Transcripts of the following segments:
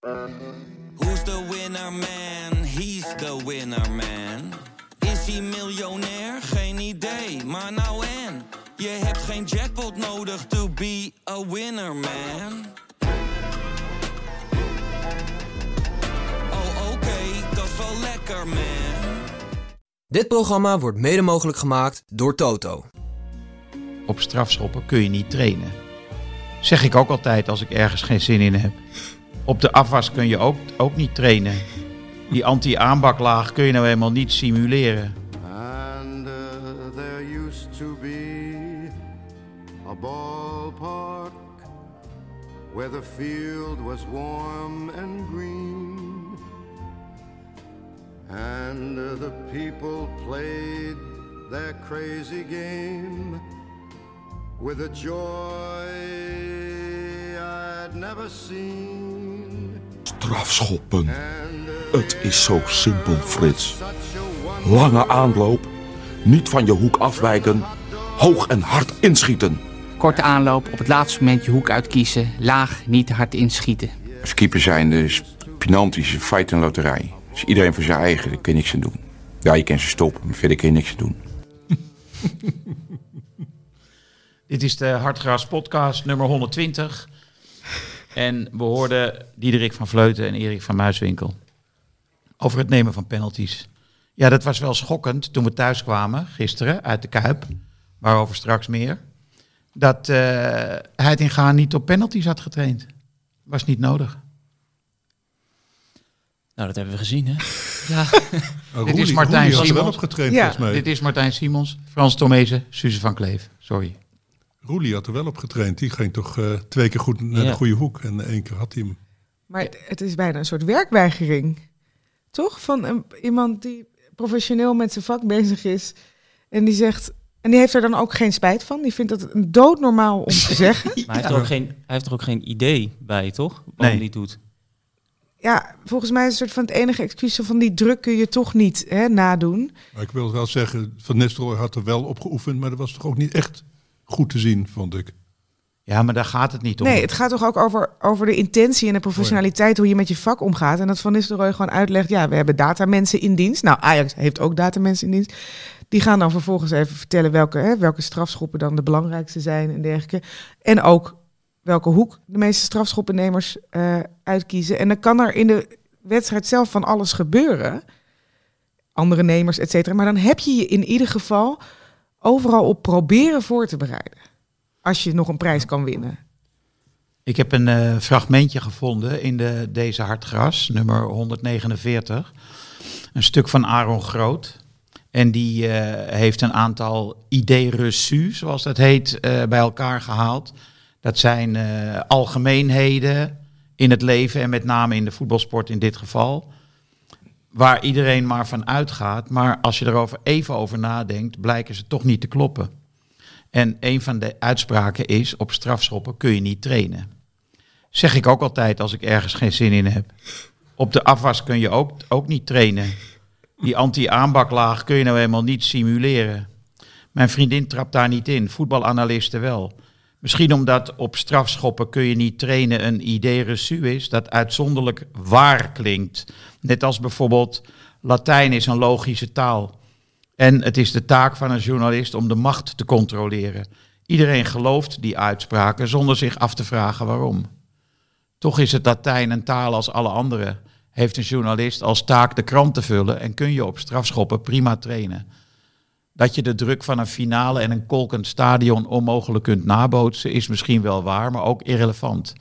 Who's the winner man? He's the winner man. Is hij miljonair? Geen idee, maar nou en. Je hebt geen jackpot nodig to be a winner man. Oh oké, dat is wel lekker man. Dit programma wordt mede mogelijk gemaakt door Toto. Op strafschoppen kun je niet trainen. Zeg ik ook altijd als ik ergens geen zin in heb. Op de afwas kun je ook, ook niet trainen. Die anti-aanbaklaag kun je nou helemaal niet simuleren. And uh, there used to be a ballpark where the field was warm and green. And uh, the people played their crazy game with a joy I'd never seen. Strafschoppen. Het is zo simpel, Frits. Lange aanloop, niet van je hoek afwijken, hoog en hard inschieten. Korte aanloop, op het laatste moment je hoek uitkiezen, laag, niet te hard inschieten. Als keeper zijn dus penalties een feit en loterij. Dus iedereen voor zijn eigen, daar kun je niks aan doen. Ja, je kan ze stoppen, maar verder kun je niks aan doen. Dit is de Hartgras podcast nummer 120. En we hoorden Diederik van Vleuten en Erik van Muiswinkel over het nemen van penalties. Ja, dat was wel schokkend toen we thuis kwamen gisteren uit de Kuip, waarover straks meer. Dat eh Heitinga niet op penalties had getraind. Was niet nodig. Nou, dat hebben we gezien, hè? Dit is Martijn Roelie er wel Simons. op getraind, Ja. volgens mij. Dit is Martijn Simons, Frans Tomezen, Suze van Kleef. Sorry. Roelie had er wel op getraind. Die ging toch eh, twee keer goed naar Ja. de goede hoek. En één keer had hij hem. Maar het, het is bijna een soort werkweigering. Toch? Van een, iemand die professioneel met zijn vak bezig is. En die zegt. En die heeft er dan ook geen spijt van. Die vindt dat een doodnormaal om te zeggen. Maar hij heeft, er ook geen, hij heeft er ook geen idee bij, toch? Waarom Nee. hij het doet. Ja, volgens mij is het soort van het enige excuus van die druk kun je toch niet hè, nadoen. Maar ik wil wel zeggen, Van Nistelrooy had er wel op geoefend. Maar dat was toch ook niet echt goed te zien, vond ik. Ja, maar daar gaat het niet om. Nee, het gaat toch ook over, over de intentie en de professionaliteit, hoe je met je vak omgaat. En dat Van Nistelrooy gewoon uitlegt, ja, we hebben datamensen in dienst. Nou, Ajax heeft ook datamensen in dienst. Die gaan dan vervolgens even vertellen welke, hè, welke strafschoppen dan de belangrijkste zijn en dergelijke. En ook welke hoek de meeste strafschoppennemers eh, uitkiezen. En dan kan er in de wedstrijd zelf van alles gebeuren. Andere nemers, et cetera. Maar dan heb je je in ieder geval overal op proberen voor te bereiden. Als je nog een prijs kan winnen. Ik heb een eh, fragmentje gevonden in de, deze Hartgras, nummer 149. Een stuk van Aaron Groot. En die eh, heeft een aantal idées reçus, zoals dat heet, eh, bij elkaar gehaald. Dat zijn algemeenheden in het leven en met name in de voetbalsport in dit geval. Waar iedereen maar van uitgaat. Maar als je erover even over nadenkt, blijken ze toch niet te kloppen. En een van de uitspraken is, op strafschoppen kun je niet trainen. Zeg ik ook altijd als ik ergens geen zin in heb. Op de afwas kun je ook, ook niet trainen. Die anti-aanbaklaag kun je nou helemaal niet simuleren. Mijn vriendin trapt daar niet in, voetbalanalisten wel. Misschien omdat op strafschoppen kun je niet trainen een idee reçu is dat uitzonderlijk waar klinkt. Net als bijvoorbeeld Latijn is een logische taal. En het is de taak van een journalist om de macht te controleren. Iedereen gelooft die uitspraken zonder zich af te vragen waarom. Toch is het Latijn een taal als alle andere. Heeft een journalist als taak de krant te vullen en kun je op strafschoppen prima trainen. Dat je de druk van een finale en een kolkend stadion onmogelijk kunt nabootsen is misschien wel waar, maar ook irrelevant.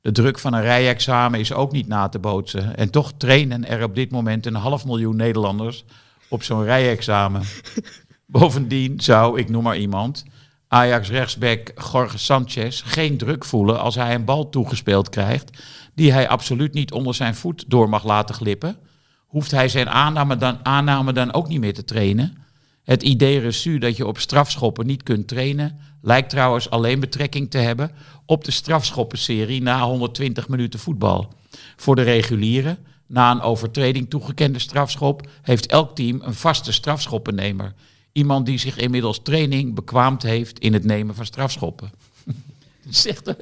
De druk van een rijexamen is ook niet na te bootsen. En toch trainen er op dit moment een half miljoen Nederlanders op zo'n rijexamen. Bovendien zou, ik noem maar iemand, Ajax rechtsback Jorge Sanchez geen druk voelen als hij een bal toegespeeld krijgt die hij absoluut niet onder zijn voet door mag laten glippen. Hoeft hij zijn aanname dan, aanname dan ook niet meer te trainen? Het idee reçu dat je op strafschoppen niet kunt trainen, lijkt trouwens alleen betrekking te hebben op de strafschoppenserie na 120 minuten voetbal. Voor de reguliere, na een overtreding toegekende strafschop, heeft elk team een vaste strafschoppennemer. Iemand die zich inmiddels training bekwaamd heeft in het nemen van strafschoppen. Dat is echt,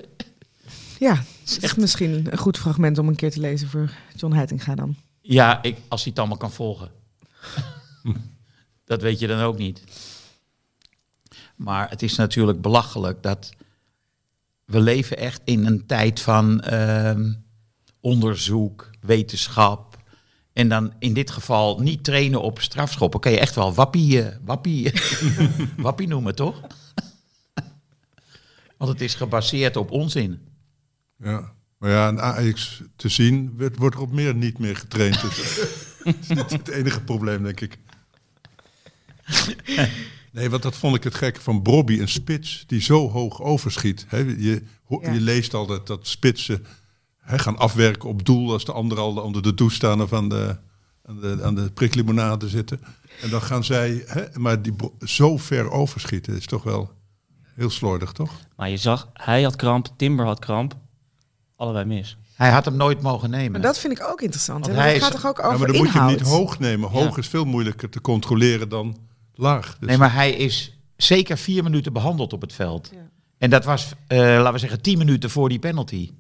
Ja, is misschien een goed fragment om een keer te lezen voor John Heitinga dan. Ja, ik, als hij het allemaal kan volgen. dat weet je dan ook niet. Maar het is natuurlijk belachelijk dat we leven echt in een tijd van ehm, onderzoek, wetenschap. En dan in dit geval niet trainen op strafschoppen. Kan je echt wel wappie, eh, wappie, wappie noemen, toch? Want het is gebaseerd op onzin. Ja. Maar ja, een Ajax te zien, wordt, er op meer niet meer getraind. Dat is niet het enige probleem, denk ik. Nee, want dat vond ik het gekke van Brobby, een spits die zo hoog overschiet. Hè, je, ho- Ja. je leest altijd dat spitsen hè, gaan afwerken op doel als de anderen al onder de douche staan of aan de, aan de, aan de priklimonade zitten. En dan gaan zij, hè, maar die zo ver overschieten is toch wel heel slordig, toch? Maar je zag, hij had kramp, Timber had kramp. Allebei mis. Hij had hem nooit mogen nemen. Maar dat vind ik ook interessant. Hè? Hij gaat is- toch ook Ja, over maar dan moet je hem niet hoog nemen. Hoog Ja. is veel moeilijker te controleren dan laag. Dus Nee, maar hij is zeker vier minuten behandeld op het veld. Ja. En dat was, eh, laten we zeggen, tien minuten voor die penalty.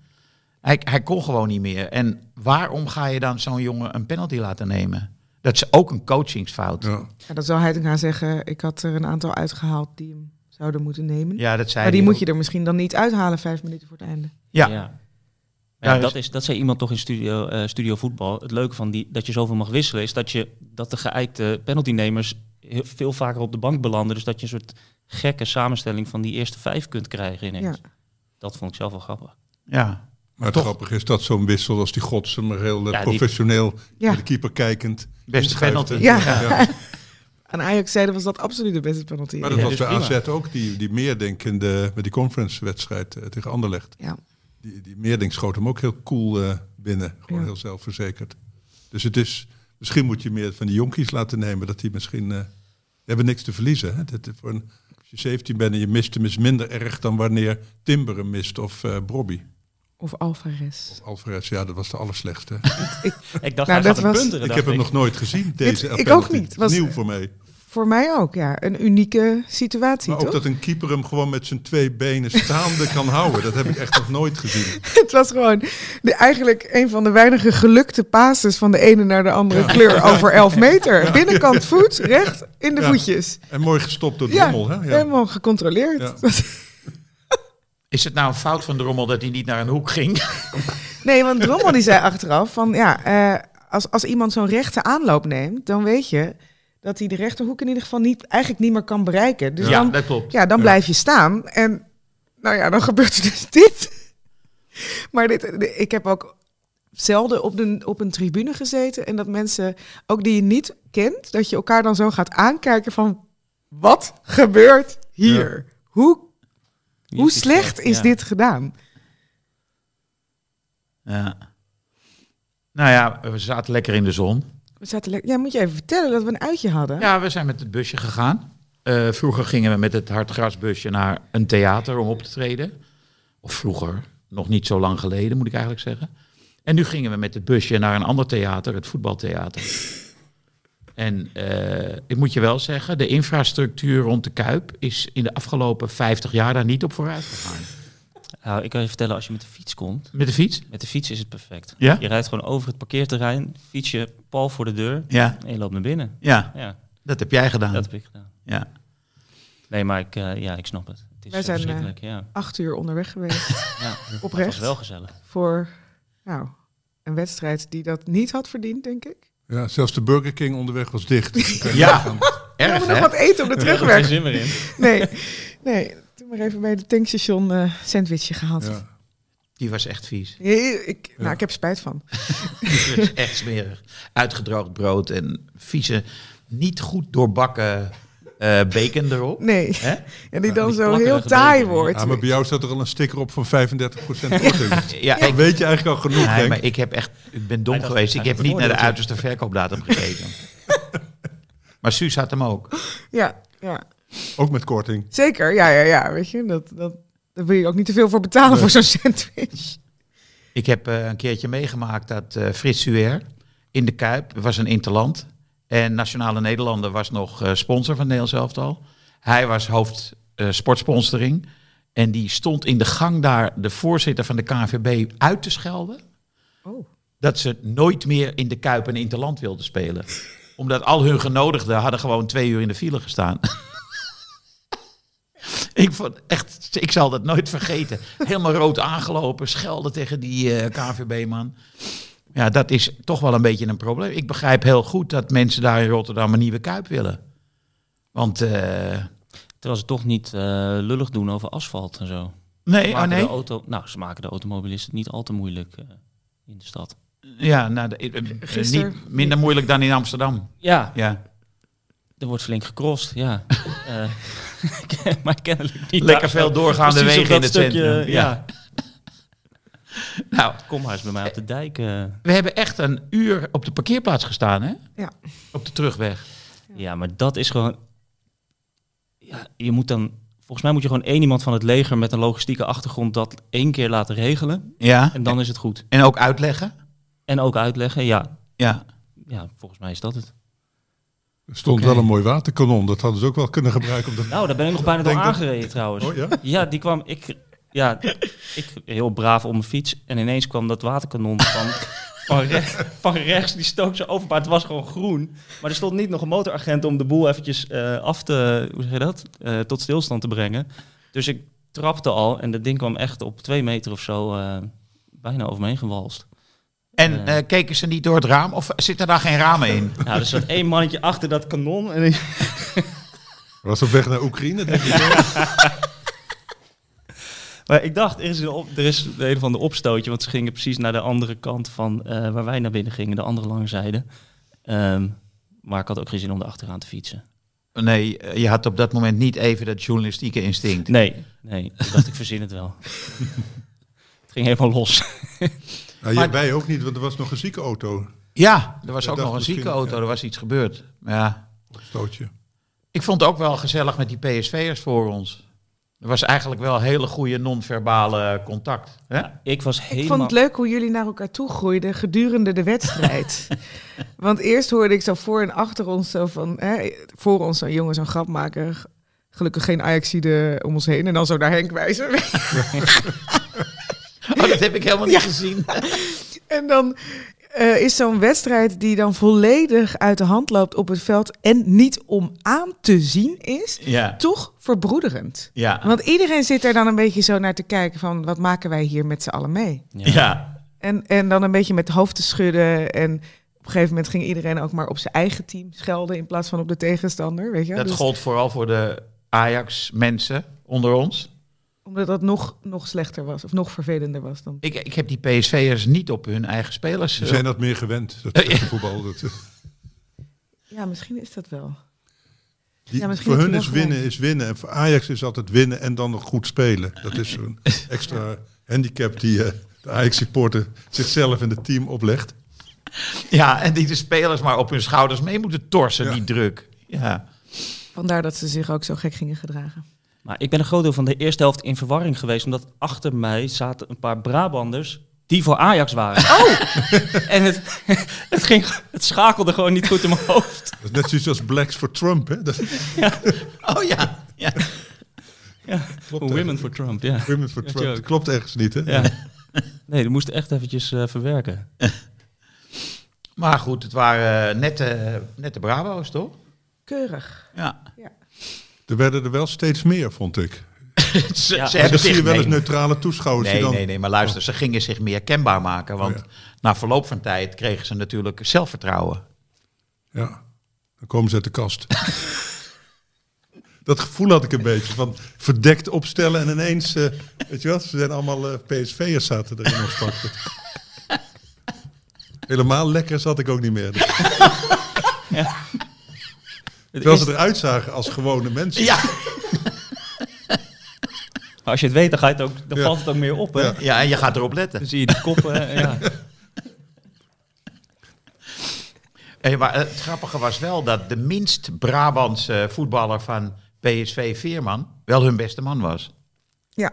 Hij, hij kon gewoon niet meer. En waarom ga je dan zo'n jongen een penalty laten nemen? Dat is ook een coachingsfout. Ja, ja. Ja, dat zou Heitinga zeggen. Ik had er een aantal uitgehaald die hem zouden moeten nemen. dat zei maar die moet ook. je er misschien dan niet uithalen vijf minuten voor het einde. Ja, Ja. Ja, dat, is, dat zei iemand toch in studio, eh, studio voetbal. Het leuke van die, dat je zoveel mag wisselen is dat, je, dat de geëikte penaltynemers heel, veel vaker op de bank belanden. Dus dat je een soort gekke samenstelling van die eerste vijf kunt krijgen ineens. Ja. Dat vond ik zelf wel grappig. ja. Maar het Toch- grappige is dat zo'n wissel als die Godsen, maar heel eh, Ja, die- professioneel Ja. met de keeper kijkend. Beste inschuift. penalty. Ja. Aan Ajax zeiden was dat absoluut de beste penalty. Maar dat Ja, was bij. AZ ook, die, die Meerdink in de, met die conference-wedstrijd eh, tegen Anderlecht. Ja. Die, die Meerdink schoot hem ook heel cool eh, binnen. Gewoon Ja. heel zelfverzekerd. Dus het is, misschien moet je meer van die jonkies laten nemen. Dat die misschien, eh, die hebben niks te verliezen. Hè? Dat, voor een, als je 17 bent en je mist hem is minder erg dan wanneer Timber hem mist of eh Brobby. Of Alvarez. Of Alvarez, ja, dat was de allerslechtste. Ik dacht, Nou, hij dat gaat een was- punteren. ik dacht heb hem nog nooit gezien, deze ik ook niet. Was- Nieuw voor mij. Voor mij ook, ja. Een unieke situatie, Maar ook toch? dat een keeper hem gewoon met zijn twee benen staande kan houden. Dat heb ik echt nog nooit gezien. Het was gewoon de, eigenlijk een van de weinige gelukte passes van de ene naar de andere kleur over 11 meter. Binnenkant voet, recht in de Ja. voetjes. En mooi gestopt door Ja, Drommel. Hè? Ja. helemaal gecontroleerd. Ja. Is het nou een fout van Drommel dat hij niet naar een hoek ging? Nee, want Drommel die zei achteraf van ja, eh, als, als iemand zo'n rechte aanloop neemt, dan weet je dat hij de rechterhoek in ieder geval niet, eigenlijk niet meer kan bereiken. Dus ja, dan, dat klopt. ja, dan Ja. blijf je staan. En nou ja, dan gebeurt er dus dit. Maar dit, ik heb ook zelden op, de, op een tribune gezeten. En dat mensen, ook die je niet kent, dat je elkaar dan zo gaat aankijken van... Wat gebeurt hier? Hoe, hoe slecht is Ja. dit gedaan? Ja. Nou ja, we zaten lekker in de zon. We zaten ja, moet je even vertellen dat we een uitje hadden? Ja, we zijn met het busje gegaan. Eh, vroeger gingen we met het hardgrasbusje naar een theater om op te treden. Of vroeger, nog niet zo lang geleden moet ik eigenlijk zeggen. En nu gingen we met het busje naar een ander theater, het voetbaltheater. En eh, ik moet je wel zeggen, de infrastructuur rond de Kuip is in de afgelopen 50 jaar daar niet op vooruit gegaan. Nou, ik kan je vertellen, als je met de fiets komt, Met de fiets? met de fiets is het perfect. Ja? Je rijdt gewoon over het parkeerterrein, fiets je pal voor de deur Ja, en je loopt naar binnen. ja Ja, dat heb jij gedaan. dat heb ik gedaan. Ja. Nee, maar ik, eh, ja, ik snap het. Het is Wij zijn, eh, ja. Acht uur onderweg geweest ja. Oprecht. was wel gezellig. voor nou, een wedstrijd die dat niet had verdiend, denk ik. Ja, zelfs de Burger King onderweg was dicht. Ja, We erg hebben nog wat eten op de Geen terugweg. zin meer in. Nee, nee. Toen maar even bij de tankstation eh sandwichje gehaald. Ja. Die was echt vies. Nee, ik, nou, Ja. ik heb spijt van. Het is echt smerig. Uitgedroogd brood en vieze, niet goed doorbakken eh, bacon erop. Nee. Hè? En die dan die zo heel taai bacon, wordt. Ah, maar bij jou staat er al een sticker op van 35% korting. Ja, Dan ik, weet je eigenlijk al genoeg, nee, denk maar ik. heb echt, ik ben dom geweest. Ik heb niet naar de het uiterste verkoopdatum gekeken. maar Suus had hem ook. Ja, ja, Ook met korting. zeker. Ja, ja, ja. Weet je, dat, dat, daar wil je ook niet te veel voor betalen voor zo'n sandwich. Ik heb eh, een keertje meegemaakt dat eh, Frits Suer in de Kuip er was een interland. En Nationale Nederlanden was nog eh, sponsor van Nederlands elftal. Hij was hoofd eh, sportsponsoring. En die stond in de gang daar de voorzitter van de KNVB uit te schelden. Oh. Dat ze nooit meer in de Kuip en Interland wilden spelen. Omdat al hun genodigden hadden gewoon twee uur in de file gestaan. ik, vond echt, ik zal dat nooit vergeten. Helemaal rood aangelopen, schelden tegen die eh, KNVB-man. Ja, dat is toch wel een beetje een probleem. Ik begrijp heel goed dat mensen daar in Rotterdam een nieuwe Kuip willen. Want, eh, Terwijl ze toch niet eh, lullig doen over asfalt en zo. nee, Ze oh maken nee. De auto, nou, ze maken de automobilisten niet al te moeilijk eh, in de stad. Ja, nou, de- niet minder moeilijk dan in Amsterdam. Ja, Ja. Er wordt flink gecrossed, ja. Eh, maar kennelijk niet. Lekker veel zo. doorgaande wegen in dat het stukje, centrum. Ja. Nou, Kom maar eens bij mij op de dijk. eh. we hebben echt een uur op de parkeerplaats gestaan, hè? Ja. Op de terugweg. Ja, maar dat is gewoon. Ja, je moet dan. Volgens mij moet je gewoon één iemand van het leger met een logistieke achtergrond dat één keer laten regelen. Ja. En dan is het goed. En ook uitleggen. En ook uitleggen, ja. Ja. Ja, volgens mij is dat het. Er stond wel een mooi waterkanon. Dat hadden ze ook wel kunnen gebruiken. Om de... Nou, daar ben ik nog bijna door dat- aangereden trouwens. Oh ja? Ja, die kwam. Ik, ja, ik heel braaf op mijn fiets. En ineens kwam dat waterkanon van, van, rechts, van rechts. Die stook zo over. Maar het was gewoon groen. Maar er stond niet nog een motoragent om de boel eventjes eh, af te. Hoe zeg je dat? Eh, tot stilstand te brengen. Dus ik trapte al. En dat ding kwam echt op twee meter of zo. eh, bijna over me heen gewalst. En eh, keken ze niet door het raam? Of zitten daar geen ramen in? Nou, er zat één mannetje achter dat kanon. En ik- Was op weg naar Oekraïne, denk ik. Maar ik dacht, er is, een, op, er is een of ander opstootje, want ze gingen precies naar de andere kant van eh, waar wij naar binnen gingen, de andere lange zijde. Ehm, maar ik had ook geen zin om er achteraan te fietsen. Nee, eh, je had op dat moment niet even dat journalistieke instinct. Nee, nee, ik dacht, ik verzin het wel. het ging helemaal los. Nou, Maar- wij ook niet, want er was nog een zieke auto. Ja, er was Ik ook nog een zieke auto, ja. er was iets gebeurd. Ja. Stootje. Ik vond het ook wel gezellig met die PSV'ers voor ons. Er was eigenlijk wel hele goede non-verbale contact. Hè? Ik was Ik helemaal... vond het leuk hoe jullie naar elkaar toe groeiden gedurende de wedstrijd. Want eerst hoorde ik zo voor en achter ons zo van... Hè, voor ons zo'n jongen zo'n grap maken. Gelukkig geen Ajaxide om ons heen. En dan zo naar Henk wijzen. Oh, dat heb ik helemaal niet gezien. en dan eh, is zo'n wedstrijd die dan volledig uit de hand loopt op het veld... en niet om aan te zien is, Ja, toch verbroederend. ja. Want iedereen zit er dan een beetje zo naar te kijken van... wat maken wij hier met z'n allen mee? Ja. ja. En, en dan een beetje met het hoofd te schudden. En op een gegeven moment ging iedereen ook maar op zijn eigen team schelden in plaats van op de tegenstander. Weet je? Dat Dus gold vooral voor de Ajax-mensen onder ons. Omdat dat nog, nog slechter was of nog vervelender was dan. Ik, ik heb die PSV'ers niet op hun eigen spelers. Ze eh, zijn dat meer gewend, dat voetbal. Dat, Ja, misschien is dat wel. die- Ja, misschien voor hun is winnen is winnen. En voor Ajax is altijd winnen en dan nog goed spelen. Dat is zo'n extra handicap die eh, de Ajax-supporter zichzelf en het team oplegt. Ja, en die de spelers maar op hun schouders mee moeten torsen, Ja. die druk. Ja. Vandaar dat ze zich ook zo gek gingen gedragen. Maar ik ben een groot deel van de eerste helft in verwarring geweest, omdat achter mij zaten een paar Brabanders die voor Ajax waren. Oh! en het, het, ging, het schakelde gewoon niet goed in mijn hoofd. Dat is net zoiets als Blacks for Trump. Hè? Dat Oh ja. ja. klopt Women for Trump, ja. Women for Ja, Trump. Dat klopt ergens niet. Hè? ja. Nee, dat moest echt eventjes eh, verwerken. Maar goed, het waren eh, nette, nette Bravo's, toch? Keurig. Ja. Er werden er wel steeds meer, vond ik. ze, Ja, ze En hebben dan zie je wel eens neutrale toeschouwers. nee, dan, nee, nee, maar luister, ze gingen zich meer kenbaar maken. Want Oh, ja. na verloop van tijd kregen ze natuurlijk zelfvertrouwen. Ja, dan komen ze uit de kast. dat gevoel had ik een beetje. Van verdekt opstellen en ineens... eh, weet je wat, ze zijn allemaal eh, PSV'ers zaten er in ons pak. Helemaal lekker zat ik ook niet meer. Het Terwijl is- ze eruit zagen als gewone mensen. Ja, maar als je het weet, dan, ga je het ook, dan Ja. valt het ook meer op. Hè? Ja. ja, en je gaat erop letten. Dan zie je die koppen. ja. Hey, maar het grappige was wel dat de minst Brabantse voetballer van PSV, Veerman, wel hun beste man was. Ja.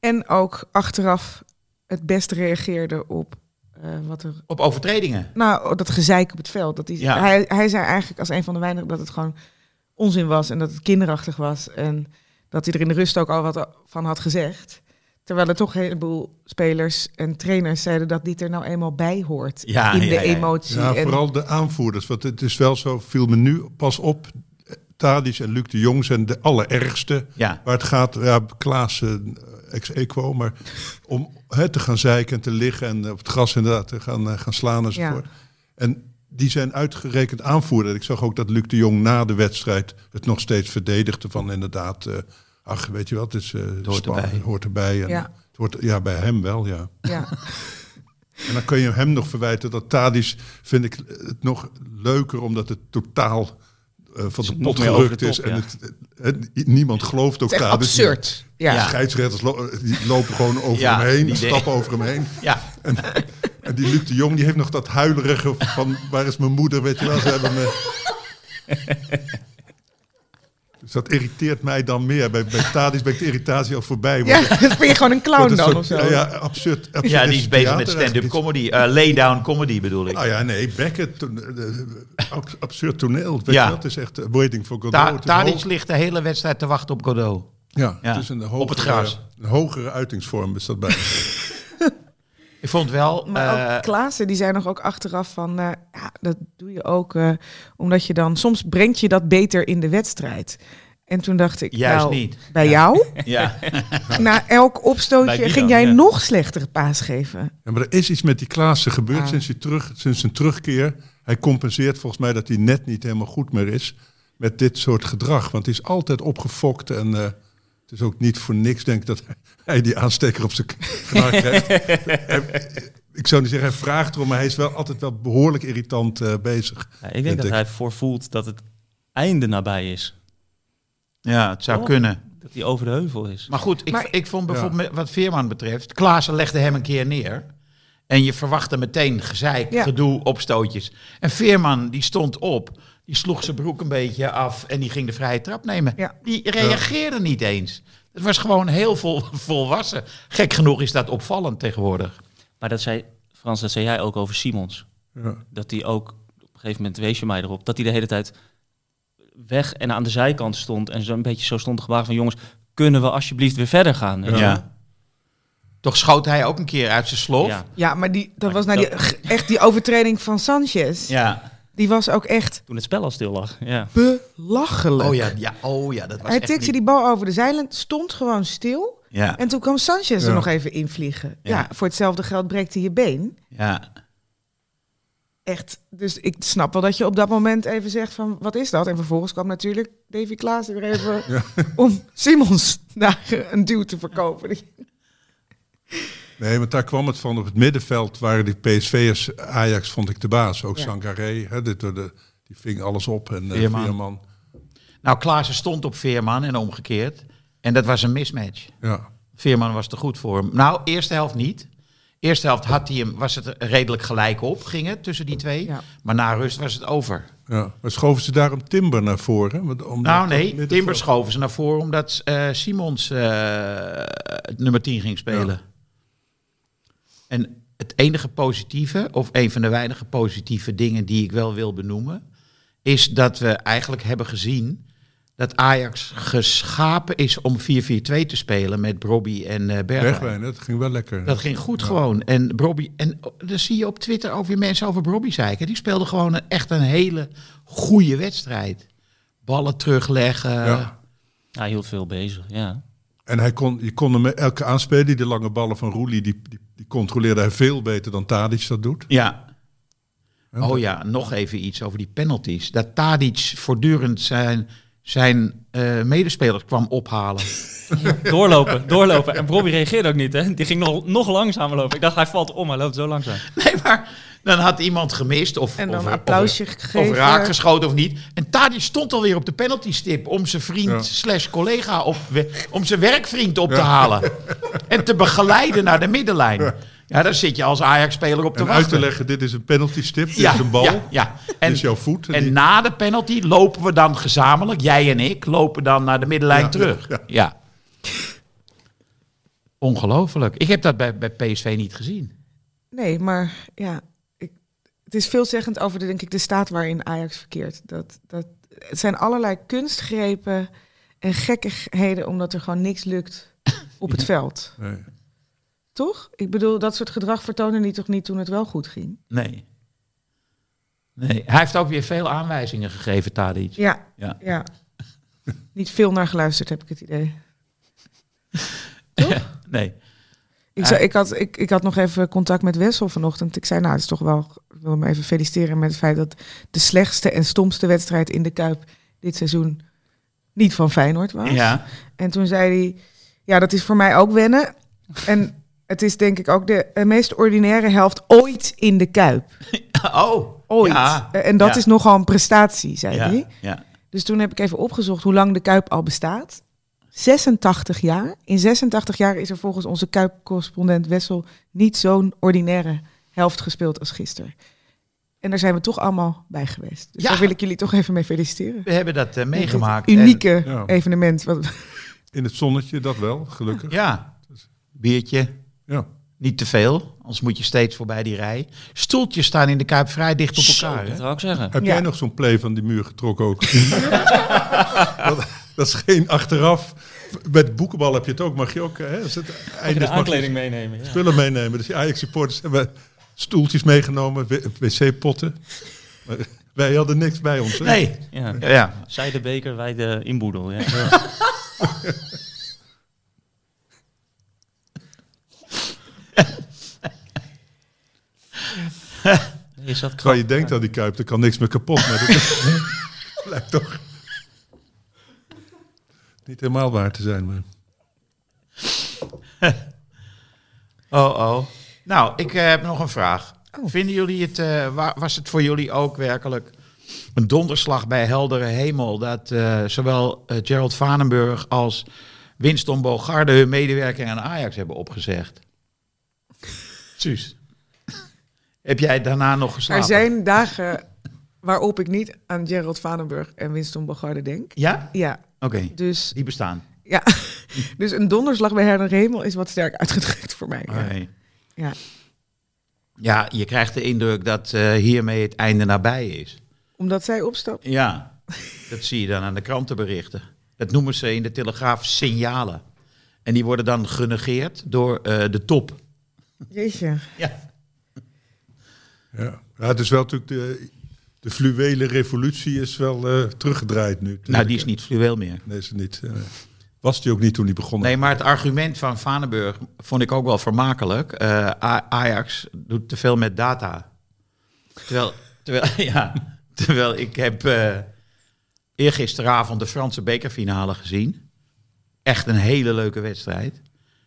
En ook achteraf het best reageerde op eh, wat er... Op overtredingen. Nou, dat gezeik op het veld. Dat hij, Ja. hij, hij zei eigenlijk als een van de weinigen dat het gewoon onzin was en dat het kinderachtig was. En dat hij er in de rust ook al wat van had gezegd. Terwijl er toch een heleboel spelers en trainers zeiden dat dit er nou eenmaal bij hoort. Ja, in de ja, ja, ja. emotie. Ja, en- vooral de aanvoerders. Want het is wel zo, viel me nu pas op. Tadic en Luc de Jong zijn de allerergste. Ja. Waar het gaat, ja, Klaas eh, ex equo, maar om hè, te gaan zeiken en te liggen en op het gras inderdaad te gaan, eh, gaan slaan enzovoort. En die zijn uitgerekend aanvoerder. Ik zag ook dat Luc de Jong na de wedstrijd het nog steeds verdedigde van inderdaad, eh, ach weet je wat, het is eh, hoort erbij. hoort erbij. En, Ja. het hoort, ja, bij hem wel, ja. ja. En dan kun je hem nog verwijten dat Tadic vind ik het nog leuker omdat het totaal van de pot gerukt de is. en ja. het, het- niemand gelooft ook Het is absurd. Ja. De scheidsrechters lo- die lopen gewoon over Ja, hem heen, die die stappen over hem heen. Ja, En die Luc de Jong die heeft nog dat huilerige van waar is mijn moeder, weet je wel. Ze hebben me... Dus dat irriteert mij dan meer. Bij, bij ben ik de irritatie al voorbij. Ja, ben je gewoon een clown een dan soort- of zo. Ja, ja, absurd. absurd ja, die is bezig met stand-up comedy. eh lay-down comedy bedoel ik. Nou ja, nee, Beckett, to- eh, ab- absurd toneel. Weet Ja. je wel, het is echt eh, waiting for Godot. Ta Tadic ligt de hele wedstrijd te wachten op Godot. ja, Ja, het is een op hogere, het gras. Een hogere uitingsvorm is dat bij. Ik vond wel... Maar eh, ook Klaassen, die zei nog ook achteraf van... eh, ja, dat doe je ook eh, omdat je dan... Soms brengt je dat beter in de wedstrijd. En toen dacht ik, Juist nou, niet. bij jou? ja. Na elk opstootje ging jij Ja. nog slechtere paas geven. Ja, maar er is iets met die Klaassen gebeurd Ah. sinds, hij terug, sinds zijn terugkeer. Hij compenseert volgens mij dat hij net niet helemaal goed meer is met dit soort gedrag. Want hij is altijd opgefokt en eh, het is ook niet voor niks denk ik dat hij die aansteker op zijn knaar krijgt. Hij- ik zou niet zeggen hij vraagt erom, maar hij is wel altijd wel behoorlijk irritant eh, bezig. Ja, ik denk dat hij voor voelt dat het einde nabij is. ja, het zou Oh. kunnen. Dat hij over de heuvel is. Maar goed, ik, Maar- ik vond bijvoorbeeld wat Veerman betreft... Klaassen legde hem een keer neer. En je verwachtte meteen gezeik, Ja. gedoe, opstootjes. En Veerman, die stond op. Die sloeg zijn broek een beetje af en die ging de vrije trap nemen. Ja. Die reageerde niet eens. Het was gewoon heel vol, volwassen. Gek genoeg is dat opvallend tegenwoordig. Maar dat zei, Frans, dat zei jij ook over Simons. Ja. Dat hij ook, op een gegeven moment wees je mij erop, dat hij de hele tijd weg en aan de zijkant stond. En zo'n beetje zo stond te gebaren van jongens, kunnen we alsjeblieft weer verder gaan? Wel? Toch schoot hij ook een keer uit zijn slof. Ja. Ja, maar die, dat Maar was nou die, echt die overtreding van Sanchez. Ja. Die was ook echt Toen het spel al stil lag. Ja. belachelijk. Oh ja, ja, oh ja, dat was Hij echt tikte niet- die bal over de zeilen, stond gewoon stil. Ja, En toen kwam Sanchez er Ja. nog even invliegen. Ja. Ja. voor hetzelfde geld breekt hij je been. ja. Echt. Dus ik snap wel dat je op dat moment even zegt van, wat is dat? En vervolgens kwam natuurlijk Davy Klaas weer even om Simons daar een duw te verkopen. Nee, want daar kwam het van. Op het middenveld waren die PSV'ers, Ajax vond ik de baas. Ook Ja. Sangaré, hè, dit, door de, die ving alles op. En eh, Veerman. Veerman. Nou, Klaassen stond op Veerman en omgekeerd. En dat was een mismatch. Ja. Veerman was te goed voor hem. Nou, eerste helft niet. Eerste helft had hij hem, was het redelijk gelijk op, ging het tussen die twee. Ja. Maar na rust was het over. Ja. Maar schoven ze daarom Timber naar voren? Want- Omdat Nou nee, middenveld- Timber schoven ze naar voren omdat eh, Simons eh, het nummer 10 ging spelen. Ja. En het enige positieve, of een van de weinige positieve dingen die ik wel wil benoemen, is dat we eigenlijk hebben gezien dat Ajax geschapen is om 4-4-2 te spelen met Brobby en eh Bergwijn. Bergwijn, dat ging wel lekker. Dat ging goed gewoon. En Brobby, en dan zie je op Twitter ook weer mensen over Brobby zeiken. Die speelde gewoon een, echt een hele goede wedstrijd. Ballen terugleggen. Ja. Hij hield veel bezig, ja. En hij kon, je kon hem elke aanspelen. Die lange ballen van Roelie, die, die, die controleerde hij veel beter dan Tadic dat doet. Ja. Ja, Oh ja, nog even iets over die penalties. Dat Tadic voortdurend zijn, zijn eh, medespelers kwam ophalen. Doorlopen, doorlopen. En Bobby reageerde ook niet, hè. Die ging nog, nog langzamer lopen. Ik dacht, hij valt om, hij loopt zo langzaam. Nee, maar dan had iemand gemist of, En dan of, een applausje of, gegeven. of raak geschoten of niet. En Tadic stond alweer op de penaltystip om zijn vriend Ja. slash collega op, om zijn werkvriend op te halen. En te begeleiden naar de middenlijn. Ja, daar zit je als Ajax-speler op te En wachten. uit te leggen, dit is een penalty stip, dit Ja, is een bal, ja, ja. dit is jouw voet. En die- na de penalty lopen we dan gezamenlijk, jij en ik, lopen dan naar de middenlijn Ja, terug. ja, Ja. Ongelooflijk. Ik heb dat bij, bij PSV niet gezien. Nee, maar ja, ik, het is veelzeggend over de, denk ik, de staat waarin Ajax verkeert. Dat, dat, het zijn allerlei kunstgrepen En gekkigheden omdat er gewoon niks lukt op het veld. Nee. Toch? Ik bedoel, dat soort gedrag vertoonde hij toch niet toen het wel goed ging? Nee. Nee, hij heeft ook weer veel aanwijzingen gegeven, Tadic. Ja, Ja. ja. niet veel naar geluisterd, heb ik het idee. Nee. Ik, zei, ik, had, ik, ik had nog even contact met Wessel vanochtend. Ik zei, nou, het is toch wel... Ik wil hem even feliciteren met het feit dat de slechtste en stomste wedstrijd in de Kuip dit seizoen niet van Feyenoord was. Ja. En toen zei hij, ja, dat is voor mij ook wennen. En het is denk ik ook de eh, meest ordinaire helft ooit in de Kuip. Oh, Ooit. Ja. Eh, En dat Ja. is nogal een prestatie, zei Ja, hij. ja. Dus toen heb ik even opgezocht hoe lang de Kuip al bestaat. 86 jaar. In 86 jaar is er volgens onze Kuip-correspondent Wessel niet zo'n ordinaire helft gespeeld als gisteren. En daar zijn we toch allemaal bij geweest. Dus Ja. daar wil ik jullie toch even mee feliciteren. We hebben dat eh, meegemaakt. Unieke evenement. Wat, In het zonnetje, dat wel, gelukkig. Ja, biertje, Ja. niet te veel, anders moet je steeds voorbij die rij. Stoeltjes staan in de Kuip vrij dicht op Zo, elkaar. dat wou ik zeggen. Heb Ja. jij nog zo'n play van die muur getrokken ook? dat, dat is geen achteraf. Bij het boekenbal heb je het ook. Mag je ook hè, als het einde is, mag je meenemen. spullen meenemen. Dus die Ajax-supporters hebben stoeltjes meegenomen, wc-potten. Wij hadden niks bij ons. Hè? Nee, Ja. ja. Zij de beker, wij de inboedel. Ja. Je zat Terwijl je denkt aan die kuip, er kan niks meer kapot. Maar dat is- blijkt toch niet helemaal waar te zijn. Maar. Oh, oh. Nou, ik eh, heb nog een vraag. Oh. Vinden jullie het, eh, wa- was het voor jullie ook werkelijk een donderslag bij heldere hemel dat eh, zowel Gerald Vanenburg als Winston Bogarde hun medewerking aan Ajax hebben opgezegd? Suus. Heb jij daarna nog geslapen? er zijn dagen waarop ik niet aan Gerald Vanenburg en Winston Bogarde denk. Ja? Ja, Oké, dus, die bestaan. ja. dus een donderslag bij Herder Hemel is wat sterk uitgedrukt voor mij. Ja. Ja. Ja, je krijgt de indruk dat eh, hiermee het einde nabij is. Omdat zij opstapt. Ja, dat zie je dan aan de krantenberichten. Dat noemen ze in de Telegraaf signalen. En die worden dan genegeerd door eh, de top. Jeetje. Ja. Ja. ja, het is wel natuurlijk de, de fluwele revolutie is wel eh, teruggedraaid nu. Nou, die is niet fluweel meer. Nee, is het niet. eh, was die ook niet toen die begon. Nee, maar het argument van Vanenburg vond ik ook wel vermakelijk. Eh, Ajax doet te veel met data. Terwijl, terwijl, ja, terwijl ik heb eergisteravond de Franse bekerfinale gezien. Echt een hele leuke wedstrijd.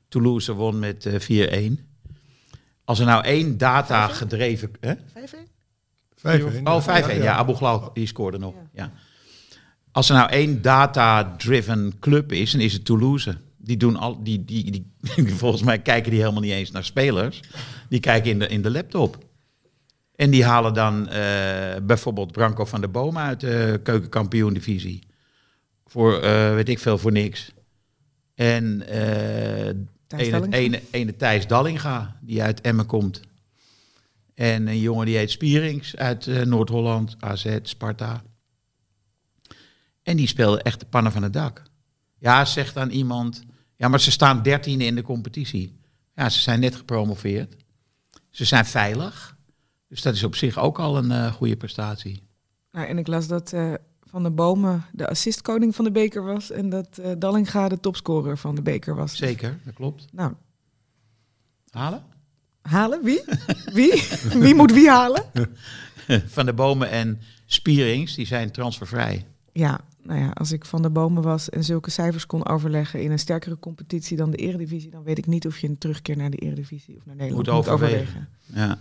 Toulouse won met eh 4-1. Als er nou één data gedreven... Hè? 5-1? 5-1. Oh, 5-1. Ja, Abu Ghlal, die scoorde nog. Ja. Als er nou één data-driven club is, dan is het Toulouse. Die doen al, die, die, die, volgens mij kijken die helemaal niet eens naar spelers. Die kijken in de, in de laptop. En die halen dan eh, bijvoorbeeld Branco van der Boom uit de keukenkampioen-divisie. Voor, eh, weet ik veel, voor niks. En eh ene, Dallinga? ene, ene Thijs Dallinga, die uit Emmen komt. En een jongen die heet Spierings uit eh, Noord-Holland, AZ, Sparta. En die speelde echt de pannen van het dak. Ja, zegt dan iemand, ja, maar ze staan dertiende in de competitie. Ja, ze zijn net gepromoveerd. Ze zijn veilig. Dus dat is op zich ook al een eh, goede prestatie. Nou, en ik las dat eh, Van de Bomen de assistkoning van de beker was. En dat eh, Dallinga de topscorer van de beker was. Zeker, dat klopt. Nou, Halen? halen? Wie? Wie? Wie moet wie halen? Van de Bomen en Spierings, die zijn transfervrij. Ja, nou ja, als ik Van de Bomen was en zulke cijfers kon overleggen in een sterkere competitie dan de Eredivisie, dan weet ik niet of je een terugkeer naar de Eredivisie of naar Nederland Moet overwegen. Ja.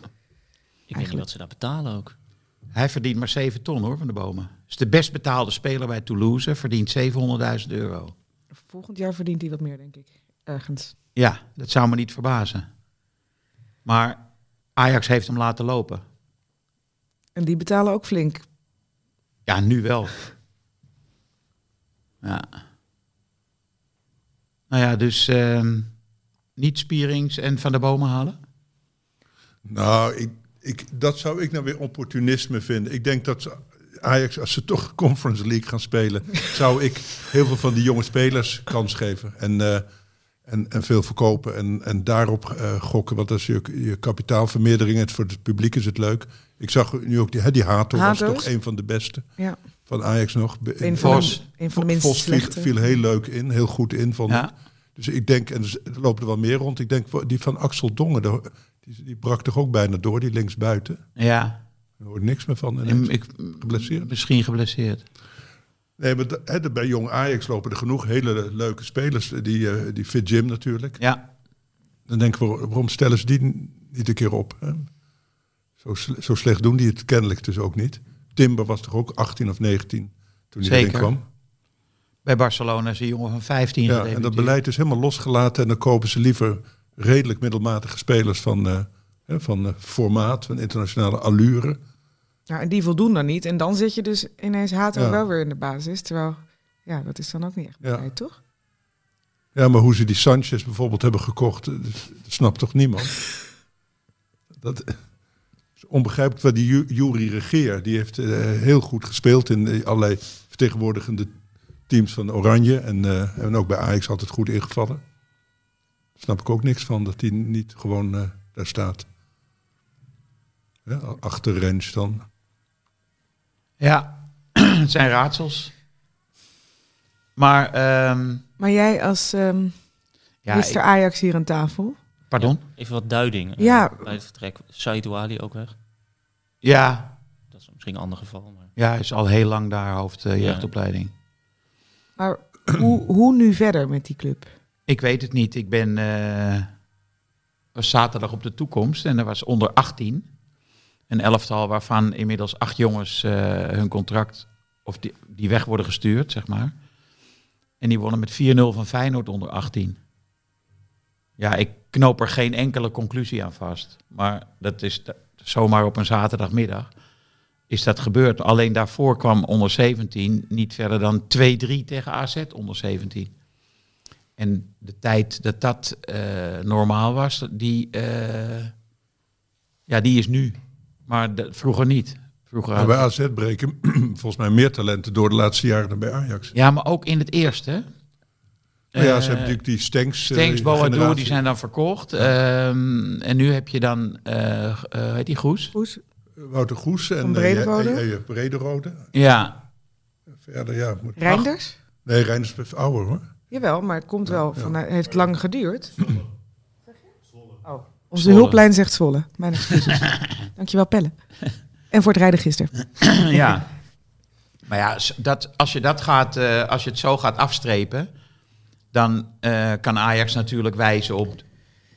Ik weet niet wat ze daar betalen ook. Hij verdient maar 7 ton hoor, Van de Bomen. Is de best betaalde speler bij Toulouse, verdient 700.000 euro. Volgend jaar verdient hij wat meer, denk ik. Ergens. Ja, dat zou me niet verbazen. Maar Ajax heeft hem laten lopen. En die betalen ook flink. Ja, nu wel. Ja. Nou ja, dus ehm, niet Spierings en Van der Bomen halen? Nou, ik, ik, dat zou ik nou weer opportunisme vinden. Ik denk dat Ajax, als ze toch Conference League gaan spelen, zou ik heel veel van die jonge spelers kans geven. En, eh, en, en veel verkopen en, en daarop eh, gokken. Want als je, je kapitaalvermeerdering hebt voor het publiek is het leuk. Ik zag nu ook die, die Hato was toch een van de beste Ja. van Ajax nog. Een van, de, Vos. een van de minst Vos viel, viel heel leuk in, heel goed in. Vond Ja. ik. Dus ik denk, en er lopen er wel meer rond. Ik denk, die van Axel Dongen, daar- die, die brak toch ook bijna door, die linksbuiten. Ja, Daar hoort niks meer van. en ik, Geblesseerd? misschien geblesseerd. Nee, maar de- de- bij jong Ajax lopen er genoeg hele leuke spelers. Die, eh, die Fit Jim natuurlijk. Ja, Dan denken we, waarom stellen ze die niet een keer op? Hè? Zo, zo slecht doen die het kennelijk dus ook niet. Timber was toch ook 18 of 19 toen hij erin Zeker. kwam. bij Barcelona is een jongen van 15 Ja, en dat beleid is helemaal losgelaten. En dan kopen ze liever redelijk middelmatige spelers van, eh, van eh, formaat, van internationale allure. Ja, en die voldoen dan niet. En dan zit je dus ineens Hato Ja. wel weer in de basis. Terwijl, ja, dat is dan ook niet echt Ja. toch? Ja, maar hoe ze die Sanchez bijvoorbeeld hebben gekocht, eh, dat, snapt toch niemand? Dat is onbegrijpelijk. Waar die Ju- Jury Regeer, die heeft heel goed gespeeld in allerlei vertegenwoordigende teams van Oranje. En, en ook bij Ajax altijd goed ingevallen. Snap ik ook niks van, dat hij niet gewoon eh, daar staat. Ja, achter Rens dan. Ja, het zijn raadsels. Maar, ehm, Maar jij als ehm ja, Mr. Ajax hier aan tafel. pardon? Even wat duiding. eh, Ja. Bij het vertrek. Saïd Ali ook weg. Ja, Dat is misschien een ander geval. Maar... ja, hij is al heel lang daar hoofd eh, Ja. jeugdopleiding. Maar hoe, hoe nu verder met die club? Ik weet het niet. Ik ben eh, was zaterdag op de toekomst en er was onder 18 een elftal waarvan inmiddels acht jongens eh, hun contract of die, die weg worden gestuurd, zeg maar. En die wonnen met 4-0 van Feyenoord onder 18. Ja, ik knoop er geen enkele conclusie aan vast. Maar dat is zomaar op een zaterdagmiddag is dat gebeurd. Alleen daarvoor kwam onder 17 niet verder dan 2-3 tegen AZ onder 17. En de tijd dat dat eh, normaal was, die, eh, ja, die is nu. Maar de- vroeger niet. Vroeger Maar bij AZ breken volgens mij meer talenten door de laatste jaren dan bij Ajax. Ja, maar ook in het eerste. Maar ja, Eh, ze hebben natuurlijk die Stenks. eh, Stenks, generatie. die zijn dan verkocht. Ehm, en nu heb je dan, eh eh, heet die Goes? Goes? Wouter Goes en Van eh, Brederode? Brederode. Ja, Verder, ja. Moet... Reinders? Nee, Reinders is ouder hoor. Jawel, maar het komt wel van, het heeft lang geduurd. Oh. Onze Zwolle. hulplijn zegt Zwolle. Mijn excuses. Dankjewel, Pelle. En voor het rijden gisteren. ja. Maar ja, dat, als, je dat gaat, eh, als je het zo gaat afstrepen, dan eh, kan Ajax natuurlijk wijzen op een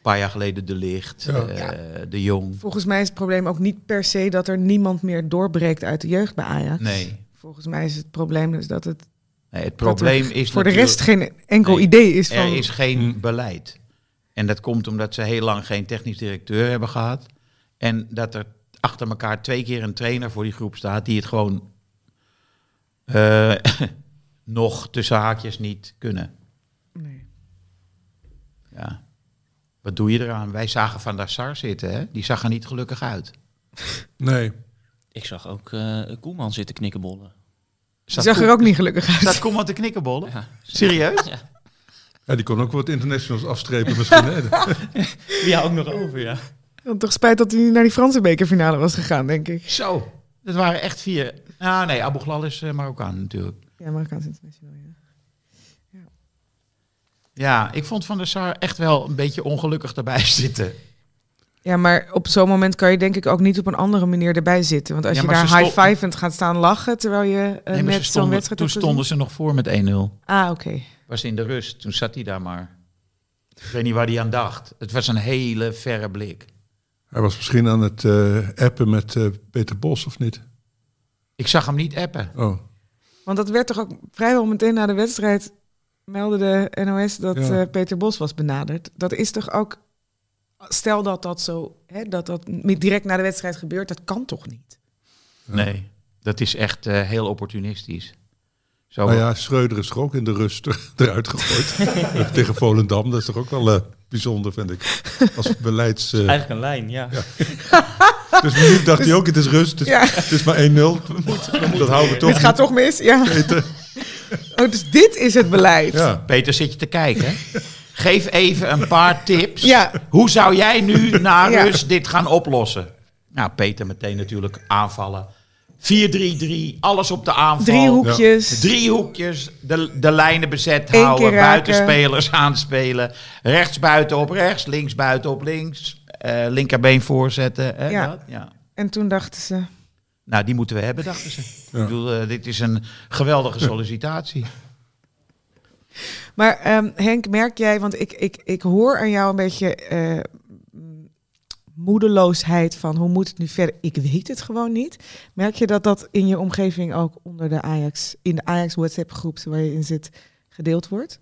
paar jaar geleden De Licht, Ja. eh, De Jong. Volgens mij is het probleem ook niet per se dat er niemand meer doorbreekt uit de jeugd bij Ajax. Nee, Volgens mij is het probleem dus dat het nee het dat er probleem is voor de rest geen enkel Nee, idee is van... Er is geen beleid. En dat komt omdat ze heel lang geen technisch directeur hebben gehad. En dat er achter elkaar twee keer een trainer voor die groep staat die het gewoon eh, nog tussen haakjes niet kunnen. Nee. Ja. Wat doe je eraan? Wij zagen Van der Sar zitten, hè? Die zag er niet gelukkig uit. Nee. Ik zag ook eh Koeman zitten knikkenbollen. Die zag er ook niet gelukkig uit. Staat Koeman te knikkenbollen? Ja. Serieus? Ja. Ja, die kon ook wat internationals afstrepen misschien. Hè? Ja, ook nog over, ja. Toch spijt dat hij naar die Franse bekerfinale was gegaan, denk ik. Zo. Dat waren echt vier. Ah nee, Abu Ghlal is eh, Marokkaan natuurlijk. Ja, Marokkaans international, ja. Ja, ik vond Van der Sar echt wel een beetje ongelukkig erbij zitten. Ja, maar op zo'n moment kan je denk ik ook niet op een andere manier erbij zitten. Want als Ja, je daar ze sto- high-fivend gaat staan lachen terwijl je eh, Nee, net zo'n wedstrijd toen stonden ze nog voor met 1-0. Ah, oké. Was in de rust. Toen zat hij daar maar. Ik weet niet waar hij aan dacht. Het was een hele verre blik. Hij was misschien aan het eh, appen met eh, Peter Bos, of niet? Ik zag hem niet appen. Oh, Want dat werd toch ook vrijwel meteen na de wedstrijd meldde de NOS dat Ja. eh, Peter Bos was benaderd. Dat is toch ook, stel dat dat zo, hè, dat dat direct na de wedstrijd gebeurt, dat kan toch niet? Nee, dat is echt eh, heel opportunistisch. Zo, nou ja, Schreuder is er ook in de rust er- eruit gegooid. Tegen Volendam, dat is toch ook wel eh, bijzonder, vind ik. Als beleids... eh, Eigenlijk een lijn, ja. Dus minuut dacht hij ook, het is rust. Het Ja. het is maar 1-0. Dat houden we toch dit gaat toch mis? Ja. Peter. Oh, dus dit is het beleid. Ja. Peter, zit je te kijken? Geef even een paar tips. Ja. Hoe zou jij nu na Ja. rust dit gaan oplossen? Nou, Peter meteen natuurlijk aanvallen. 4-3-3, alles op de aanval. Drie hoekjes. Drie hoekjes, de, de lijnen bezet Eén houden, buitenspelers aanspelen. Rechts buiten op rechts, links buiten op links. eh, linkerbeen voorzetten. Hè, Ja. dat? ja. En toen dachten ze... Nou, die moeten we hebben, dachten ze. Ja. Ik bedoel, eh, dit is een geweldige sollicitatie. Maar ehm, Henk, merk jij, want ik, ik, ik hoor aan jou een beetje eh, moedeloosheid van hoe moet het nu verder? Ik weet het gewoon niet. Merk je dat dat in je omgeving ook onder de Ajax, in de Ajax WhatsApp groep waar je in zit, gedeeld wordt?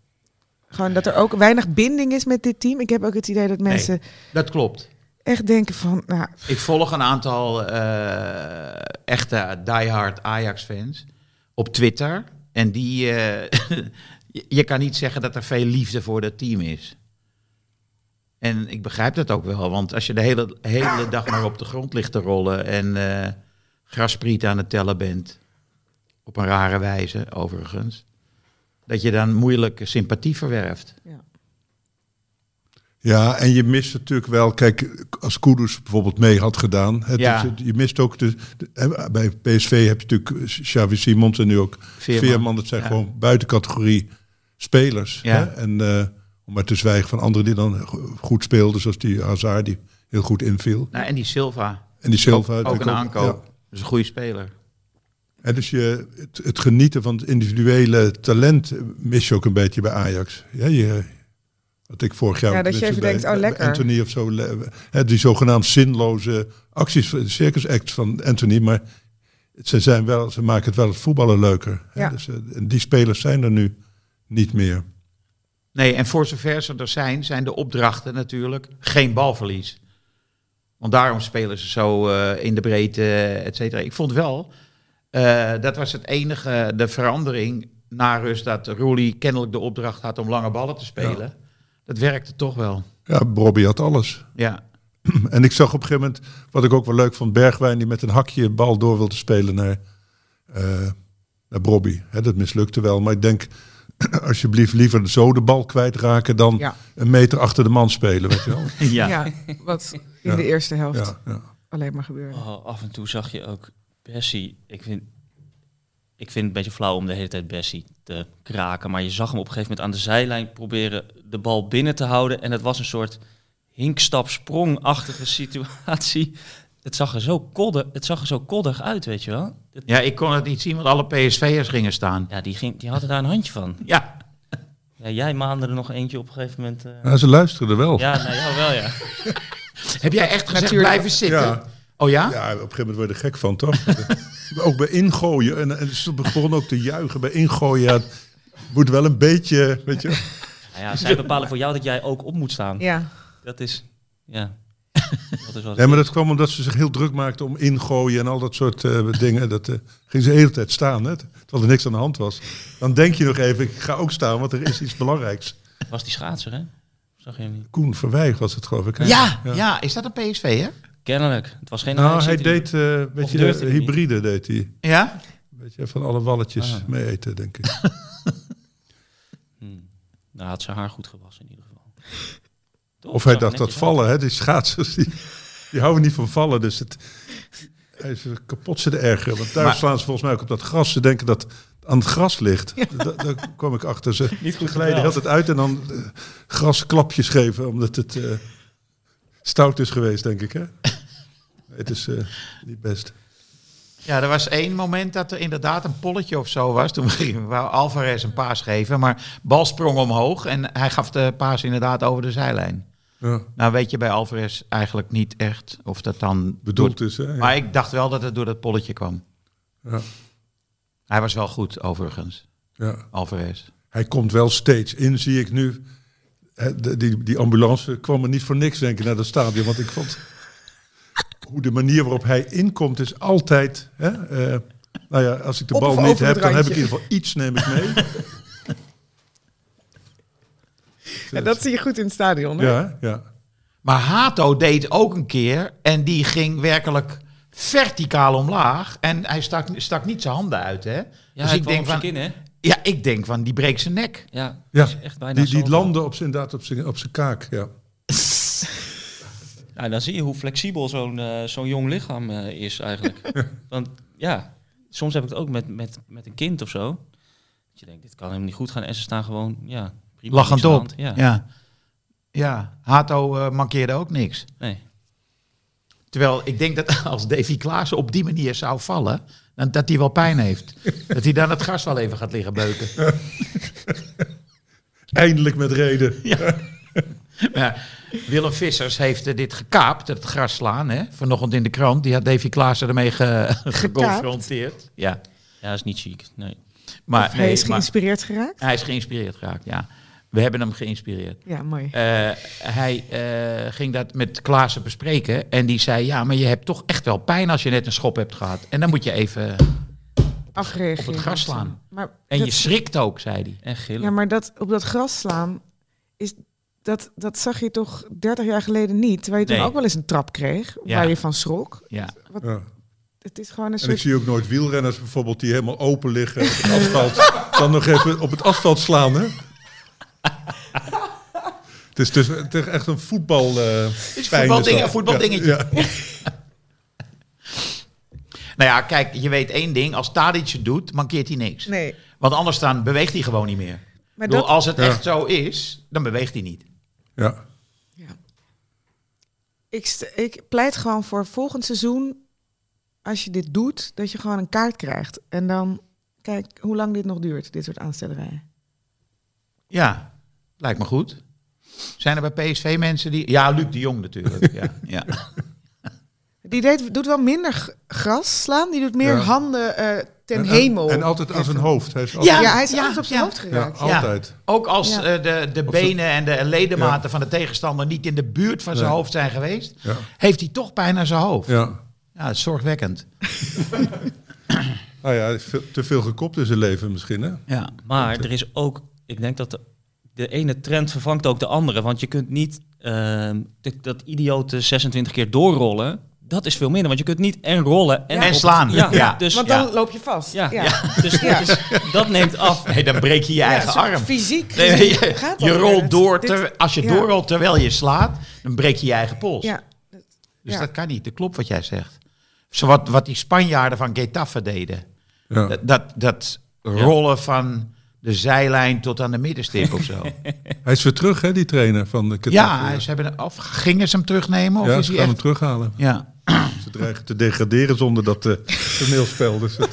Gewoon dat er ook weinig binding is met dit team. Ik heb ook het idee dat mensen Nee, dat klopt. echt denken van, nou, Ik volg een aantal eh, echte diehard Ajax-fans op Twitter. En die, eh, je- je kan niet zeggen dat er veel liefde voor dat team is. En ik begrijp dat ook wel, want als je de hele, hele dag maar op de grond ligt te rollen en eh graspriet aan het tellen bent, op een rare wijze overigens, dat je dan moeilijk sympathie verwerft. Ja, en je mist natuurlijk wel, kijk, als Kudus bijvoorbeeld mee had gedaan. Het Ja. is- je mist ook, de, bij PSV heb je natuurlijk Xavi Simons en nu ook Veerman. Veerman. dat zijn Ja. gewoon buitencategorie spelers. Ja. Hè? En eh, om maar te zwijgen van anderen die dan go- goed speelden, zoals die Hazard die heel goed inviel. Nou, en die Silva. En die Silva. Ook, ook een aankoop. ja. Dat is een goede speler. En dus je, het, het genieten van het individuele talent eh, mis je ook een beetje bij Ajax. Ja, je, wat ik vorig jaar... Ja, ook dat je even bij- denkt, oh, lekker. Anthony of zo. hè, die zogenaamd zinloze acties, circus acts van Anthony. Maar ze, zijn wel, ze maken het wel het voetballen leuker. Hè, Ja. dus, eh, en die spelers zijn er nu niet meer. Nee, en voor zover ze er zijn, zijn de opdrachten natuurlijk geen balverlies. Want daarom spelen ze zo eh, in de breedte, et cetera. Ik vond wel, eh, dat was het enige, de verandering na rust, dat Roelie kennelijk de opdracht had om lange ballen te spelen. Dat werkte toch wel. Ja, Bobby had alles. Ja, En ik zag op een gegeven moment, wat ik ook wel leuk vond, Bergwijn die met een hakje bal door wilde spelen naar, eh naar Bobby. Dat mislukte wel, maar ik denk, alsjeblieft liever zo de bal kwijtraken dan Ja. een meter achter de man spelen. Weet je wel? ja. ja, wat in Ja. de eerste helft Ja, ja. alleen maar gebeurde. Oh, af en toe zag je ook Bessie. Ik vind, ik vind het een beetje flauw om de hele tijd Bessie te kraken. Maar je zag hem op een gegeven moment aan de zijlijn proberen de bal binnen te houden. En het was een soort hinkstap-sprong-achtige situatie. Het zag, er zo koddig, het zag er zo koddig uit, weet je wel. Het- ja, ik kon het niet zien, want alle PSV'ers gingen staan. ja, die, ging, die hadden daar een handje van. Ja, Ja, jij maande er nog eentje op een gegeven moment. eh. Ja, ze luisterden wel. Ja, nou ja, wel ja. heb jij echt gezegd Natuurlijk. blijven zitten? Ja. Oh ja? Ja, op een gegeven moment word je er gek van, toch? ook bij ingooien. En, en ze begonnen ook te juichen bij ingooien. Ja, het moet wel een beetje, weet je... Nou ja, zij bepalen voor jou dat jij ook op moet staan. Ja, Dat is, ja. Dat is wat Nee, maar dat kwam omdat ze zich heel druk maakten om ingooien en al dat soort eh, dingen. Dat eh, ging ze de hele tijd staan, hè, terwijl er niks aan de hand was. Dan denk je nog even, ik ga ook staan, want er is iets belangrijks. was die schaatser, hè? Zag je hem niet? Koen Verwijg was het, geloof ik. hè? Ja, ja. is dat een PSV, hè? Kennelijk. Het was geen Nou, hij deed eh, een Of beetje de hybride, deed hij. Ja? Een beetje van alle walletjes Ah. mee eten, denk ik. Hmm. Nou, had zijn haar goed gewassen in ieder geval. Toch? Of hij dacht dat vallen, hè, die schaatsers, die, die houden niet van vallen. Dus het, hij is kapot ze de erger. Want daar Maar- slaan ze volgens mij ook op dat gras. Ze denken dat het aan het gras ligt. Da- Daar kwam ik achter. Ze Niet goed glijden de hele tijd uit en dan eh, grasklapjes geven. Omdat het eh, stout is geweest, denk ik. Hè? het is eh, niet best. Ja, er was één moment dat er inderdaad een polletje of zo was. Toen wou Alvarez een paas geven, maar bal sprong omhoog en hij gaf de paas inderdaad over de zijlijn. Ja, Nou weet je bij Alvarez eigenlijk niet echt of dat dan... bedoeld door- is, hè? Ja. Maar ik dacht wel dat het door dat polletje kwam. Ja, Hij was wel goed, overigens, ja. Alvarez. Hij komt wel steeds in, zie ik nu. Die, die ambulance kwam er niet voor niks, denk ik, naar dat stadion. Want ik vond hoe de manier waarop hij inkomt is altijd. Hè, eh, nou ja, als ik de Op bal niet heb, dan heb ik in ieder geval iets neem ik mee. Ja, dat zie je goed in het stadion. Hè? ja, ja. Maar Hato deed ook een keer en die ging werkelijk verticaal omlaag. En hij stak, stak niet zijn handen uit, hè? Ja, dus hij ik denk van, zijn kin, hè? ja, ik denk van, die breekt zijn nek. Ja, Ja, is echt bijna die, die landen op zijn, inderdaad op zijn, op zijn kaak. Ja. Ja, dan zie je hoe flexibel zo'n eh, zo'n jong lichaam eh, is eigenlijk. Want ja, soms heb ik het ook met, met, met een kind of zo. Dat je denkt, dit kan helemaal niet goed gaan. En ze staan gewoon, ja, prima. Lachend op. hand. Ja. Ja. ja. Hato eh, mankeerde ook niks. Nee. Terwijl ik denk dat als Davy Klaassen op die manier zou vallen, dan, dat hij wel pijn heeft. dat hij dan het gras wel even gaat liggen beuken. Eindelijk met reden. Maar Willem Vissers heeft eh, dit gekaapt, het gras slaan, hè? vanochtend in de krant. Die had Davy Klaassen ermee ge- geconfronteerd. Ja, Ja, dat is niet chic. Nee. maar, Of hij nee, is maar geïnspireerd geraakt? hij is geïnspireerd geraakt, ja. We hebben hem geïnspireerd. Ja, mooi. Eh, hij eh, ging dat met Klaassen bespreken en die zei, ja, maar je hebt toch echt wel pijn als je net een schop hebt gehad. En dan moet je even... Afgereageerd. op het gras slaan. Maar En dat- je schrikt ook, zei hij. En gillen. Ja, maar dat, op dat gras slaan, is, dat, dat zag je toch 30 jaar geleden niet? Terwijl je toen Nee. ook wel eens een trap kreeg, Ja. waar je van schrok. Ja. Ja. Het is gewoon een En ik soort... zie ook nooit wielrenners bijvoorbeeld die helemaal open liggen op het asfalt. dan nog even op het asfalt slaan, hè? Het is, dus, het is echt een voetbal. eh is pijn voetbalding- dat. een voetbaldingetje. Ja, Nou ja, kijk, je weet één ding. Als Tadic het doet, mankeert hij niks. Nee, Want anders dan beweegt hij gewoon niet meer. maar Ik bedoel, dat... als het Ja. echt zo is, dan beweegt hij niet. ja. Ik, ik pleit gewoon voor volgend seizoen, als je dit doet, dat je gewoon een kaart krijgt. En dan, kijk hoe lang dit nog duurt, dit soort aanstellerijen. Ja, lijkt me goed. Zijn er bij PSV mensen die... Ja, Luc de Jong natuurlijk. ja, ja. Die deed, doet wel minder gras slaan, die doet meer Ja. handen eh, ten En- en- hemel. En, altijd aan zijn hoofd. Hij is altijd, Ja, hij is Ja, altijd op zijn ja. hoofd geraakt. Ja. altijd. Ook als Ja. eh, de, de benen en de ledematen van de tegenstander niet in de buurt van zijn hoofd zijn geweest, Ja. heeft hij toch pijn aan zijn hoofd. Ja, Ja. dat is zorgwekkend. Nou ja, te veel gekopt in zijn leven misschien, hè? Ja. Maar er is ook, ik denk dat de, de ene trend vervangt ook de andere. Want je kunt niet ehm, dat- dat idiote 26 keer doorrollen. Dat is veel minder, want je kunt niet en rollen en, slaan. Ja, Ja. Dus, Want dan loop je vast. ja, ja. ja. Dus, Ja. Dat, is, dat neemt af. Nee, dan breek je je eigen arm. Fysiek Nee, je, gaat je rolt door, ter- als je ja. doorrolt terwijl je slaat, dan breek je je eigen pols. Ja, Dus ja. dat kan niet. Dat klopt wat jij zegt. Zo wat, wat die Spanjaarden van Getafe deden. Ja. Dat, dat, dat rollen van de zijlijn tot aan de middenstip of zo. Hij is weer terug, hè, die trainer van de Qatar. ja, ze hebben, of gingen ze hem terugnemen? Of ja, is ze gaan hem terughalen. Ja. Ze dreigen te degraderen zonder dat eh, toneelspel. Dus het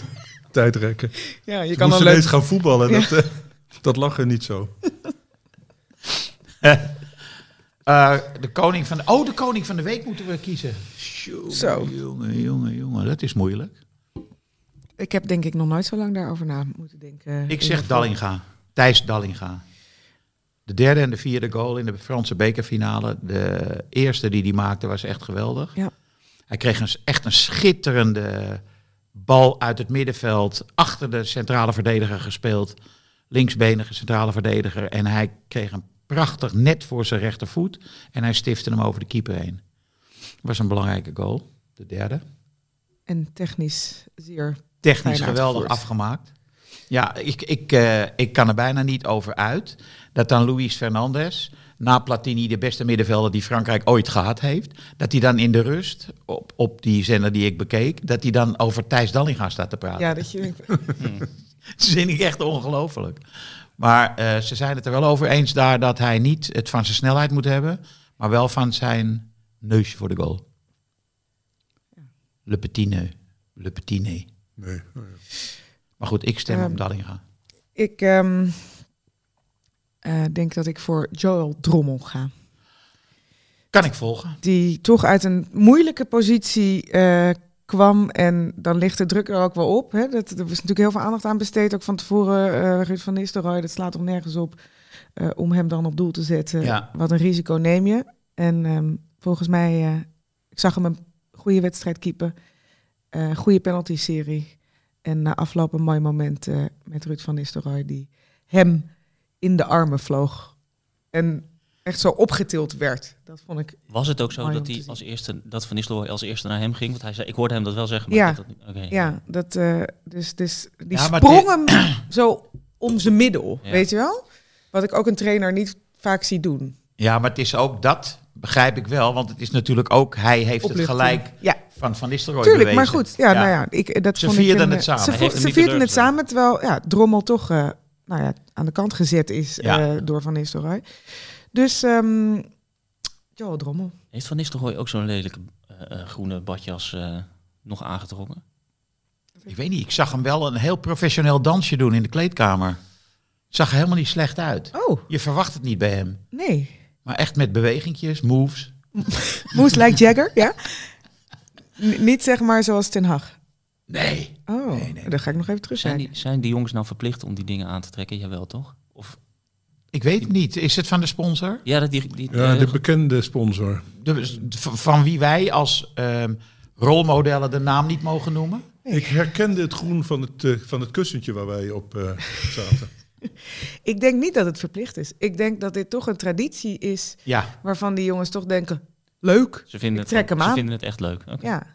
tijdrekken. ja, je Ze kan dan leuk... gaan voetballen. Dat, eh, dat lag er niet zo. Eh, de koning van de... Oh, de koning van de week moeten we kiezen. Jongen, Zo. Jongen, jongen, jongen. Dat is moeilijk. Ik heb denk ik nog nooit zo lang daarover na moeten denken. Ik zeg Dallinga. Thijs Dallinga. De derde en de vierde goal in de Franse bekerfinale. De eerste die hij maakte was echt geweldig. Ja. Hij kreeg een, echt een schitterende bal uit het middenveld. Achter de centrale verdediger gespeeld. Linksbenige centrale verdediger. En hij kreeg een prachtig net voor zijn rechtervoet. En hij stifte hem over de keeper heen. was een belangrijke goal. De derde. En technisch zeer... Technisch geweldig uitgevoerd. afgemaakt. Ja, ik, ik, eh, ik kan er bijna niet over uit dat dan Luis Fernandez, na Platini de beste middenvelder die Frankrijk ooit gehad heeft, dat hij dan in de rust, op, op die zender die ik bekeek, dat hij dan over Thijs Dallinga staat te praten. Ja, dat je denkt... Dat vind ik echt ongelooflijk. Maar eh, ze zijn het er wel over eens daar dat hij niet het van zijn snelheid moet hebben, maar wel van zijn neusje voor de goal. Le petit nez. Le petit nez. Nee. Maar goed, ik stem Ehm, op Dallinga. Ik ehm, eh, denk dat ik voor Joel Drommel ga. Kan ik volgen? Die toch uit een moeilijke positie eh, kwam. En dan ligt de druk er ook wel op. Hè. Dat, er was natuurlijk heel veel aandacht aan besteed. Ook van tevoren, eh Ruud van Nistelrooy. Dat slaat toch nergens op eh, om hem dan op doel te zetten. Ja. Wat een risico neem je. En ehm, volgens mij, eh, ik zag hem een goede wedstrijd keepen. Eh goede penalty-serie. En na afloop een mooi moment eh, met Ruud van Nistelrooy. Die hem in de armen vloog. En echt zo opgetild werd. Dat vond ik... Was het ook zo dat hij als eerste, dat Van Nistelrooy als eerste naar hem ging? Want hij zei, ik hoorde hem dat wel zeggen, maar Ja. dat. Ja, dat, eh, dus, dus die Ja, maar sprong hem zo om zijn middel, Ja. weet je wel? Wat ik ook een trainer niet vaak zie doen. Ja, maar het is ook dat, begrijp ik wel. Want het is natuurlijk ook, hij heeft het gelijk Ja, van Van Nistelrooy tuurlijk. Maar goed, ja, nou ja, ik, dat Ze vond ik vierden een, het eh, samen. Ze, vo- ze vierden het samen, terwijl ja, Drommel toch eh, nou ja, aan de kant gezet is Ja. eh, door Van Nistelrooy. Dus, ehm Joel Drommel. Heeft Van Nistelrooy ook zo'n lelijke eh, eh, groene badjas eh, nog aangetrokken? Ik weet niet, ik zag hem wel een heel professioneel dansje doen in de kleedkamer. Zag er helemaal niet slecht uit. Oh, Je verwacht het niet bij hem. nee. Maar echt met bewegingjes, moves. Moes like Jagger, ja? N- niet zeg maar zoals Ten Hag. Nee. Oh, Nee, nee, dan ga ik nog even terug Zijn zijn. die, zijn die jongens nou verplicht om die dingen aan te trekken? Jawel, toch? Of, Ik weet het niet. Is het van de sponsor? ja, dat die, die, Ja, eh, de bekende sponsor. De, van wie wij als ehm, rolmodellen de naam niet mogen noemen? Ik herkende het groen van het, eh, van het kussentje waar wij op eh, zaten. Ik denk niet dat het verplicht is. Ik denk dat dit toch een traditie is Ja. waarvan die jongens toch denken, leuk. ze vinden, ik het, ze vinden het echt leuk. Oké. Ja,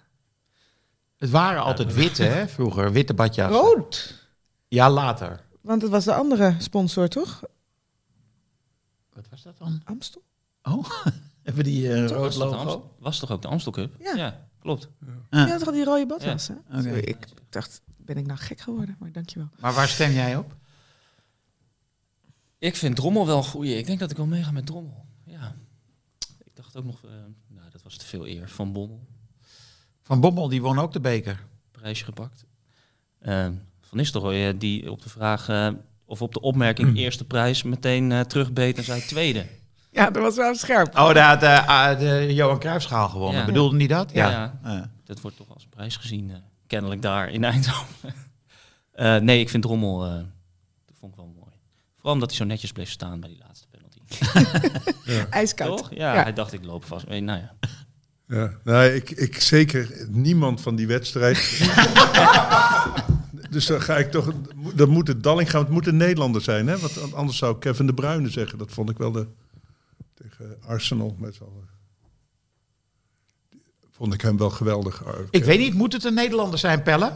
Het waren altijd witte, hè, vroeger. Witte badjas. rood. Ja, later. Want het was de andere sponsor, toch? Wat was dat dan? Amstel? Oh, hebben die eh, Was, rood logo? Amstel- was toch ook de Amstel Cup? Ja. klopt. Ah. Ja, toch al die rode badjas, hè? Oké. Sorry, ik dacht, ben ik nou gek geworden? Maar dankjewel. Maar waar stem jij op? Ik vind Drommel wel een goeie. Ik denk dat ik wel meega met Drommel. Ja. Ik dacht ook nog, eh, nou dat was te veel eer, Van Bommel. Van Bommel, die won ook de beker. prijsje gepakt. Eh, van Nistelrooy, eh, die op de vraag of op de opmerking eerste prijs meteen eh, terugbeet en zei tweede. Ja, dat was wel scherp. Oh, daar had de, ah, de Johan Cruijffschaal gewonnen. Ja. Bedoelde niet dat? Ja. Ja. Ja. Dat wordt toch als prijs gezien, kennelijk daar in Eindhoven. Eh, nee, ik vind Drommel, eh, dat vond ik wel mooi. Vooral omdat hij zo netjes bleef staan bij die laatste penalty. Ijskoud. Toch? Ja, Ja. hij dacht ik loop vast. Eh, nou ja. Ja, nee, ik, ik zeker niemand van die wedstrijd. dus dan ga ik toch. Dan moet het Dallinga, het moet een Nederlander zijn, hè? Want anders zou Kevin de Bruyne zeggen. Dat vond ik wel de. Tegen Arsenal met z'n allen. Vond ik hem wel geweldig. Ik weet niet, moet het een Nederlander zijn, Pelle?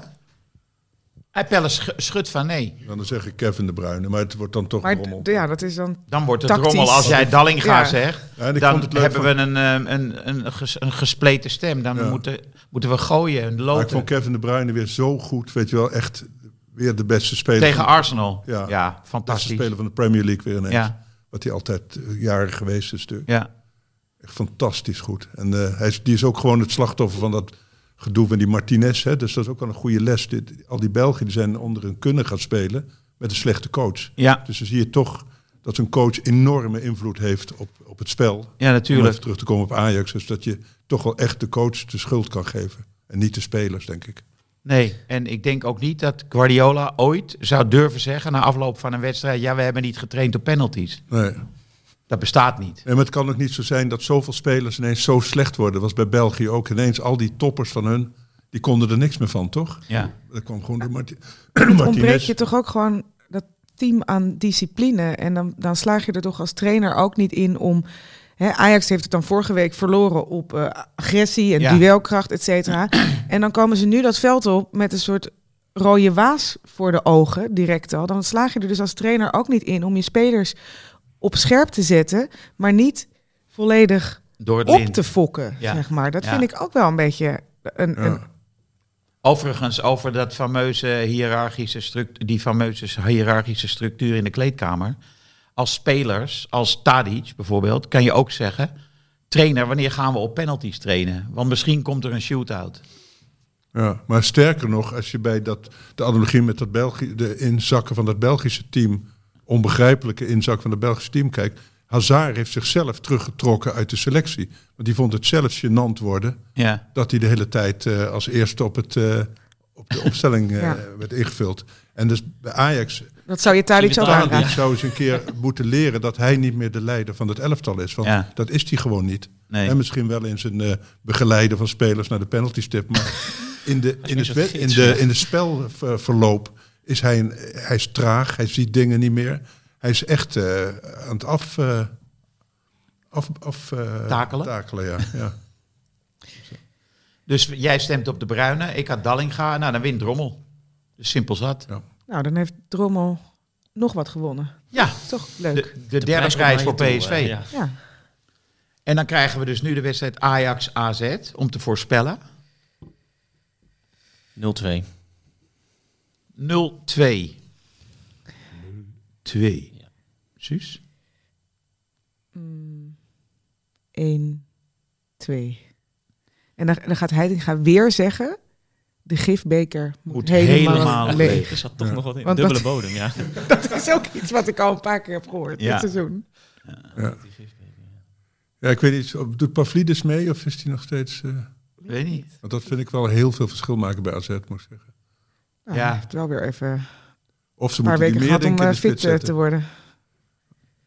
Hij Pelle sch- schudt van nee. Dan zeg ik Kevin de Bruyne, maar het wordt dan toch Maar rommel. ja, dat is dan... Dan wordt het Tactisch. rommel. Als jij Dallinga Ja. zegt, Ja, dan hebben van- we een, eh, een, een, ges- een gespleten stem. Dan Ja. moeten, moeten we gooien en Maar ik lopen. vond Kevin de Bruyne weer zo goed. Weet je wel, echt weer de beste speler. Tegen van, Arsenal. Ja. Ja, beste fantastisch. speler van de Premier League weer ineens. Ja, Wat hij altijd eh, jaren geweest is natuurlijk. ja. Echt fantastisch goed. En eh, hij is, die is ook gewoon het slachtoffer van dat gedoe van die Martinez. Hè? Dus dat is ook wel een goede les. Dit, al die Belgen die zijn onder hun kunnen gaan spelen met een slechte coach. ja. Dus dan zie je toch dat een coach enorme invloed heeft op, op het spel. ja Om natuurlijk. even terug te komen op Ajax. Dus dat je toch wel echt de coach de schuld kan geven. En niet de spelers, denk ik. Nee, en ik denk ook niet dat Guardiola ooit zou durven zeggen na afloop van een wedstrijd: ja, we hebben niet getraind op penalties. Nee. Dat bestaat niet. En het kan ook niet zo zijn dat zoveel spelers ineens zo slecht worden. Dat was bij België ook ineens. Al die toppers van hun, die konden er niks meer van, toch? Ja. Dat kwam gewoon door Marti Martinez. je toch ook gewoon dat team aan discipline. En dan, dan slaag je er toch als trainer ook niet in om... Hè, Ajax heeft het dan vorige week verloren op eh, agressie en Ja. duelkracht, et cetera. en dan komen ze nu dat veld op met een soort rode waas voor de ogen, direct al. Dan slaag je er dus als trainer ook niet in om je spelers op scherp te zetten, maar niet volledig Door het op lint. te fokken, Ja. zeg maar. Dat Ja. vind ik ook wel een beetje een... Ja. een Overigens, over dat fameuze hiërarchische struct, die fameuze hiërarchische structuur in de kleedkamer. Als spelers, als Tadic bijvoorbeeld, kan je ook zeggen... trainer, wanneer gaan we op penalties trainen? Want misschien komt er een shootout. Ja, maar sterker nog, als je bij dat, de analogie met dat België, de inzakken van dat Belgische team, onbegrijpelijke inzak van het Belgische team kijkt. Hazard heeft zichzelf teruggetrokken uit de selectie. Want die vond het zelf gênant worden Ja, dat hij de hele tijd eh, als eerste op, het, eh, op de opstelling eh, Ja. werd ingevuld. En dus bij Ajax, dat zou je Tadic ook aanraden. Zou eens een keer moeten leren dat hij niet meer de leider van het elftal is. Want Ja. dat is hij gewoon niet. nee. En misschien wel in zijn eh, begeleiden van spelers naar de penalty stip. Maar in, de, in, het, in, de, in de spelverloop is hij, een, hij is traag. Hij ziet dingen niet meer. Hij is echt eh, aan het af, eh, af, af eh, Takelen? takelen ja. ja. Dus jij stemt op de Bruine, ik had Dallinga. Nou, dan wint Drommel. Dus simpel zat. Nou, dan heeft Drommel nog wat gewonnen. Ja, Toch leuk. de, de, derde prijs voor PSV. toe, hè, ja. Ja. En dan krijgen we dus nu de wedstrijd Ajax-AZ om te voorspellen. 0-2. 0-2. 2. Ja. Suus? 1, 2. En dan, dan gaat Heitinga weer zeggen... de gifbeker moet, Moet helemaal, helemaal leeg. leeg. Er zat toch nog wat in. Want Dubbele dat- bodem, ja. Dat is ook iets wat ik al een paar keer heb gehoord Ja. dit seizoen. ja, ik weet niet, doet Pavlidis mee of is hij nog steeds... eh, Weet niet. want dat vind ik wel heel veel verschil maken bij AZ, moet ik zeggen. Nou, Ja. Hij heeft wel weer even Of ze paar moeten die weken meer gehad om eh, fit eh, te worden.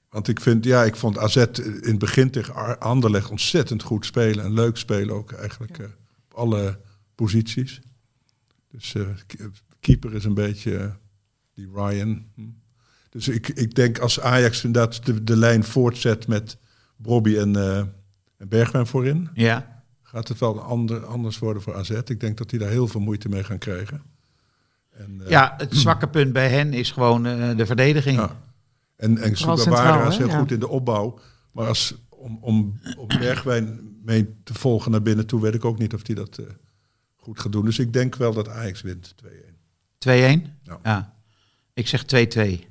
Want ik vind, ja, ik vond AZ in het begin tegen Anderlecht ontzettend goed spelen. En leuk spelen ook eigenlijk eh, op alle posities. Dus eh, keeper is een beetje die Ryan. Hm. Dus ik, ik denk als Ajax inderdaad de, de lijn voortzet met Bobby en, eh, en Bergwijn voorin, Ja. gaat het wel ander, anders worden voor AZ. Ik denk dat die daar heel veel moeite mee gaan krijgen. En, eh, ja, het zwakke punt bij hen is gewoon eh, de verdediging. Ja. En, en Sugawara is heel Ja. goed in de opbouw. Maar als, om, om, om Bergwijn mee te volgen naar binnen toe, weet ik ook niet of hij dat eh, goed gaat doen. Dus ik denk wel dat Ajax wint 2-1. 2-1? Ja. Ja. Ik zeg 2-2.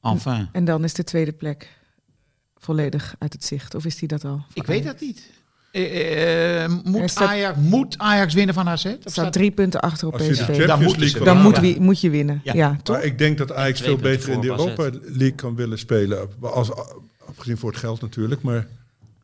Enfin. En dan is de tweede plek volledig uit het zicht. Of is die dat al? Ik weet dat niet. Er moet, staat- Ajax, moet Ajax winnen van AZ? Of Er staan drie punten achter op je PSV. Dan ze wil Dan moet, wie, moet je winnen. Ja. Ja, toch? Maar ik denk dat Ajax veel beter in de Europa League kan willen spelen. Als, afgezien voor het geld natuurlijk, maar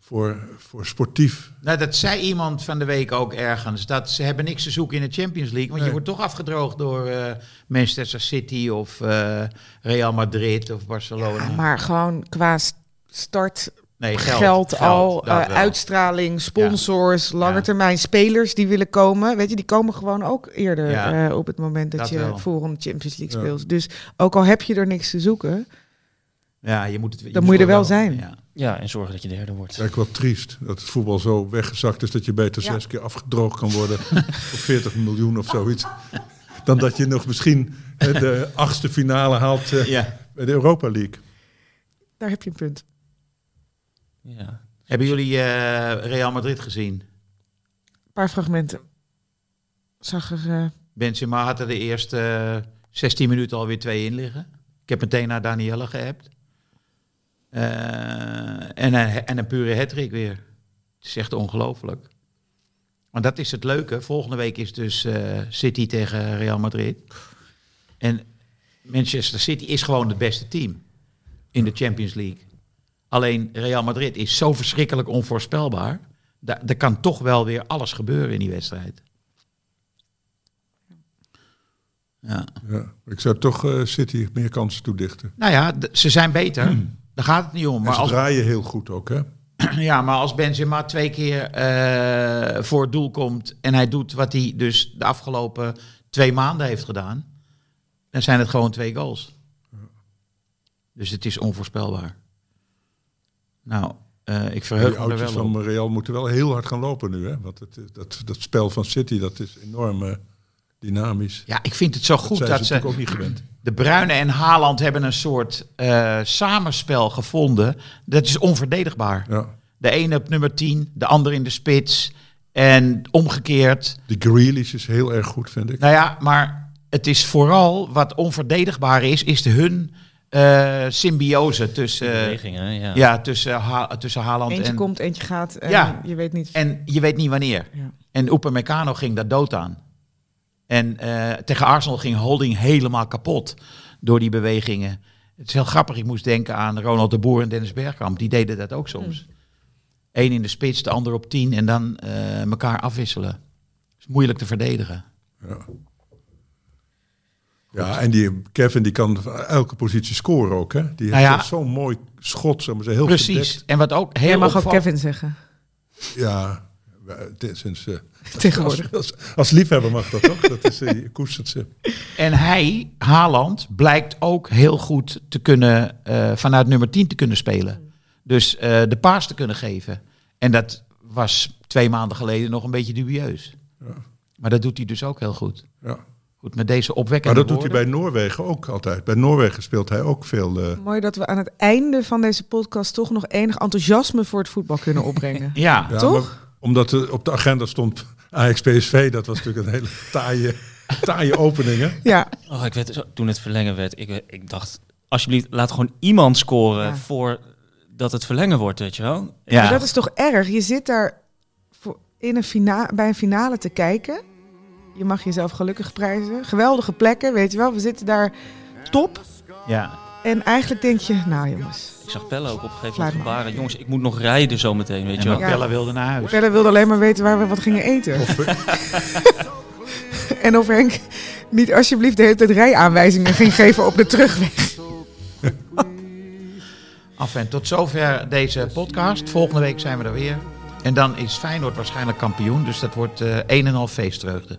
voor, voor sportief. Nou, dat zei iemand van de week ook ergens. Dat ze hebben niks te zoeken in de Champions League. Want je wordt toch afgedroogd door eh, Manchester City of eh, Real Madrid of Barcelona. Ja, maar gewoon qua start, nee, geld, al, dat eh, uitstraling, sponsors, langetermijn spelers die willen komen. Weet je, die komen gewoon ook eerder Ja, eh, op het moment dat, dat je wel. voor een Champions League Ja. speelt. Dus ook al heb je er niks te zoeken, Ja, je moet het, Dan moet je er wel zijn. Ja. Ja, en zorgen dat je derde wordt. Het is eigenlijk wel triest dat het voetbal zo weggezakt is dat je beter Ja. zes keer afgedroogd kan worden voor 40 miljoen of zoiets. Dan dat je nog misschien eh, de achtste finale haalt eh, Ja. bij de Europa League. daar heb je een punt. Ja. Hebben jullie eh, Real Madrid gezien? Een paar fragmenten. Zag er... eh, Benzema had er de eerste eh, 16 minuten alweer twee in liggen. Ik heb meteen naar Danielle geappt. Eh, en, een, en een pure hattrick weer. Het is echt ongelooflijk. Maar dat is het leuke. Volgende week is dus eh, City tegen Real Madrid. En Manchester City is gewoon het beste team in de Champions League. Alleen Real Madrid is zo verschrikkelijk onvoorspelbaar. Da- er kan toch wel weer alles gebeuren in die wedstrijd. Ja. Ja, ik zou toch eh, City meer kansen toedichten. Nou ja, ze zijn beter. Daar gaat het niet om. Maar Maar ze als, draaien heel goed ook, hè? ja, maar als Benzema twee keer eh, voor het doel komt... en hij doet wat hij dus de afgelopen twee maanden heeft gedaan... dan zijn het gewoon twee goals. Dus het is onvoorspelbaar. Nou, eh, ik verheug Die me wel op. van Real moeten wel heel hard gaan lopen nu, hè? Want het, is- dat, dat spel van City, dat is enorm eh, dynamisch. Ja, ik vind het zo dat goed dat ze ook niet gewend. De Bruyne en Haaland hebben een soort eh, samenspel gevonden. Dat is onverdedigbaar. Ja. De ene op nummer 10, de ander in de spits. En omgekeerd. Die Grealish is heel erg goed, vind ik. Nou ja, maar het is vooral wat onverdedigbaar is, is de hun eh, symbiose tussen, Bewegingen, ja. ja, tussen, ha tussen Haaland eentje en... komt, eentje gaat. En Ja. je weet niet... En je weet niet wanneer. Ja. En Upamecano ging daar dood aan. En eh, tegen Arsenal ging Holding helemaal kapot door die bewegingen. Het is heel grappig. Ik moest denken aan Ronald de Boer en Dennis Bergkamp. Die deden dat ook soms. Eén in de spits, de ander op tien en dan eh, elkaar afwisselen. Het is moeilijk te verdedigen. Ja. Ja, en die Kevin die kan elke positie scoren ook, hè? Die Nou heeft ja. zo'n mooi schot, zeg maar, zo heel Precies. verdekt. En wat ook heel Jij mag ook Kevin zeggen. Ja, dit- sinds... eh, Tegenwoordig. Als, als, als liefhebber mag dat toch? Dat is, eh, je koestert ze. En hij, Haaland, blijkt ook heel goed te kunnen, eh, vanuit nummer 10 te kunnen spelen. Dus eh, de paas te kunnen geven. En dat was twee maanden geleden nog een beetje dubieus. Ja. Maar dat doet hij dus ook heel goed. Ja. Goed, met deze Maar opwekkende dat doet hij bij Noorwegen ook altijd. Bij Noorwegen speelt hij ook veel. eh, Mooi dat we aan het einde van deze podcast toch nog enig enthousiasme voor het voetbal kunnen opbrengen. Ja, ja, Toch? maar omdat er op de agenda stond Ajax PSV. Dat was natuurlijk een hele taaie, taaie opening. Hè? Ja, Oh, ik werd, zo- toen het verlengen werd, ik, ik dacht, alsjeblieft, laat gewoon iemand scoren Ja. voor dat het verlengen wordt, weet je wel. ja. maar dat is toch erg? Je zit daar voor in een bij een finale te kijken. Je mag jezelf gelukkig prijzen. Geweldige plekken, weet je wel. We zitten daar top. ja. En eigenlijk denk je, nou jongens. Ik zag Pelle ook op een gegeven moment gebaren. Jongens, ik moet nog rijden zometeen, weet je wel. Ja. Wilde naar huis. Pelle wilde alleen maar weten waar we wat gingen eten. en of Henk niet alsjeblieft de hele tijd rijaanwijzingen ging geven op de terugweg. Af en tot zover deze podcast. Volgende week zijn we er weer. En dan is Feyenoord waarschijnlijk kampioen. Dus dat wordt eh een en al feestreugde.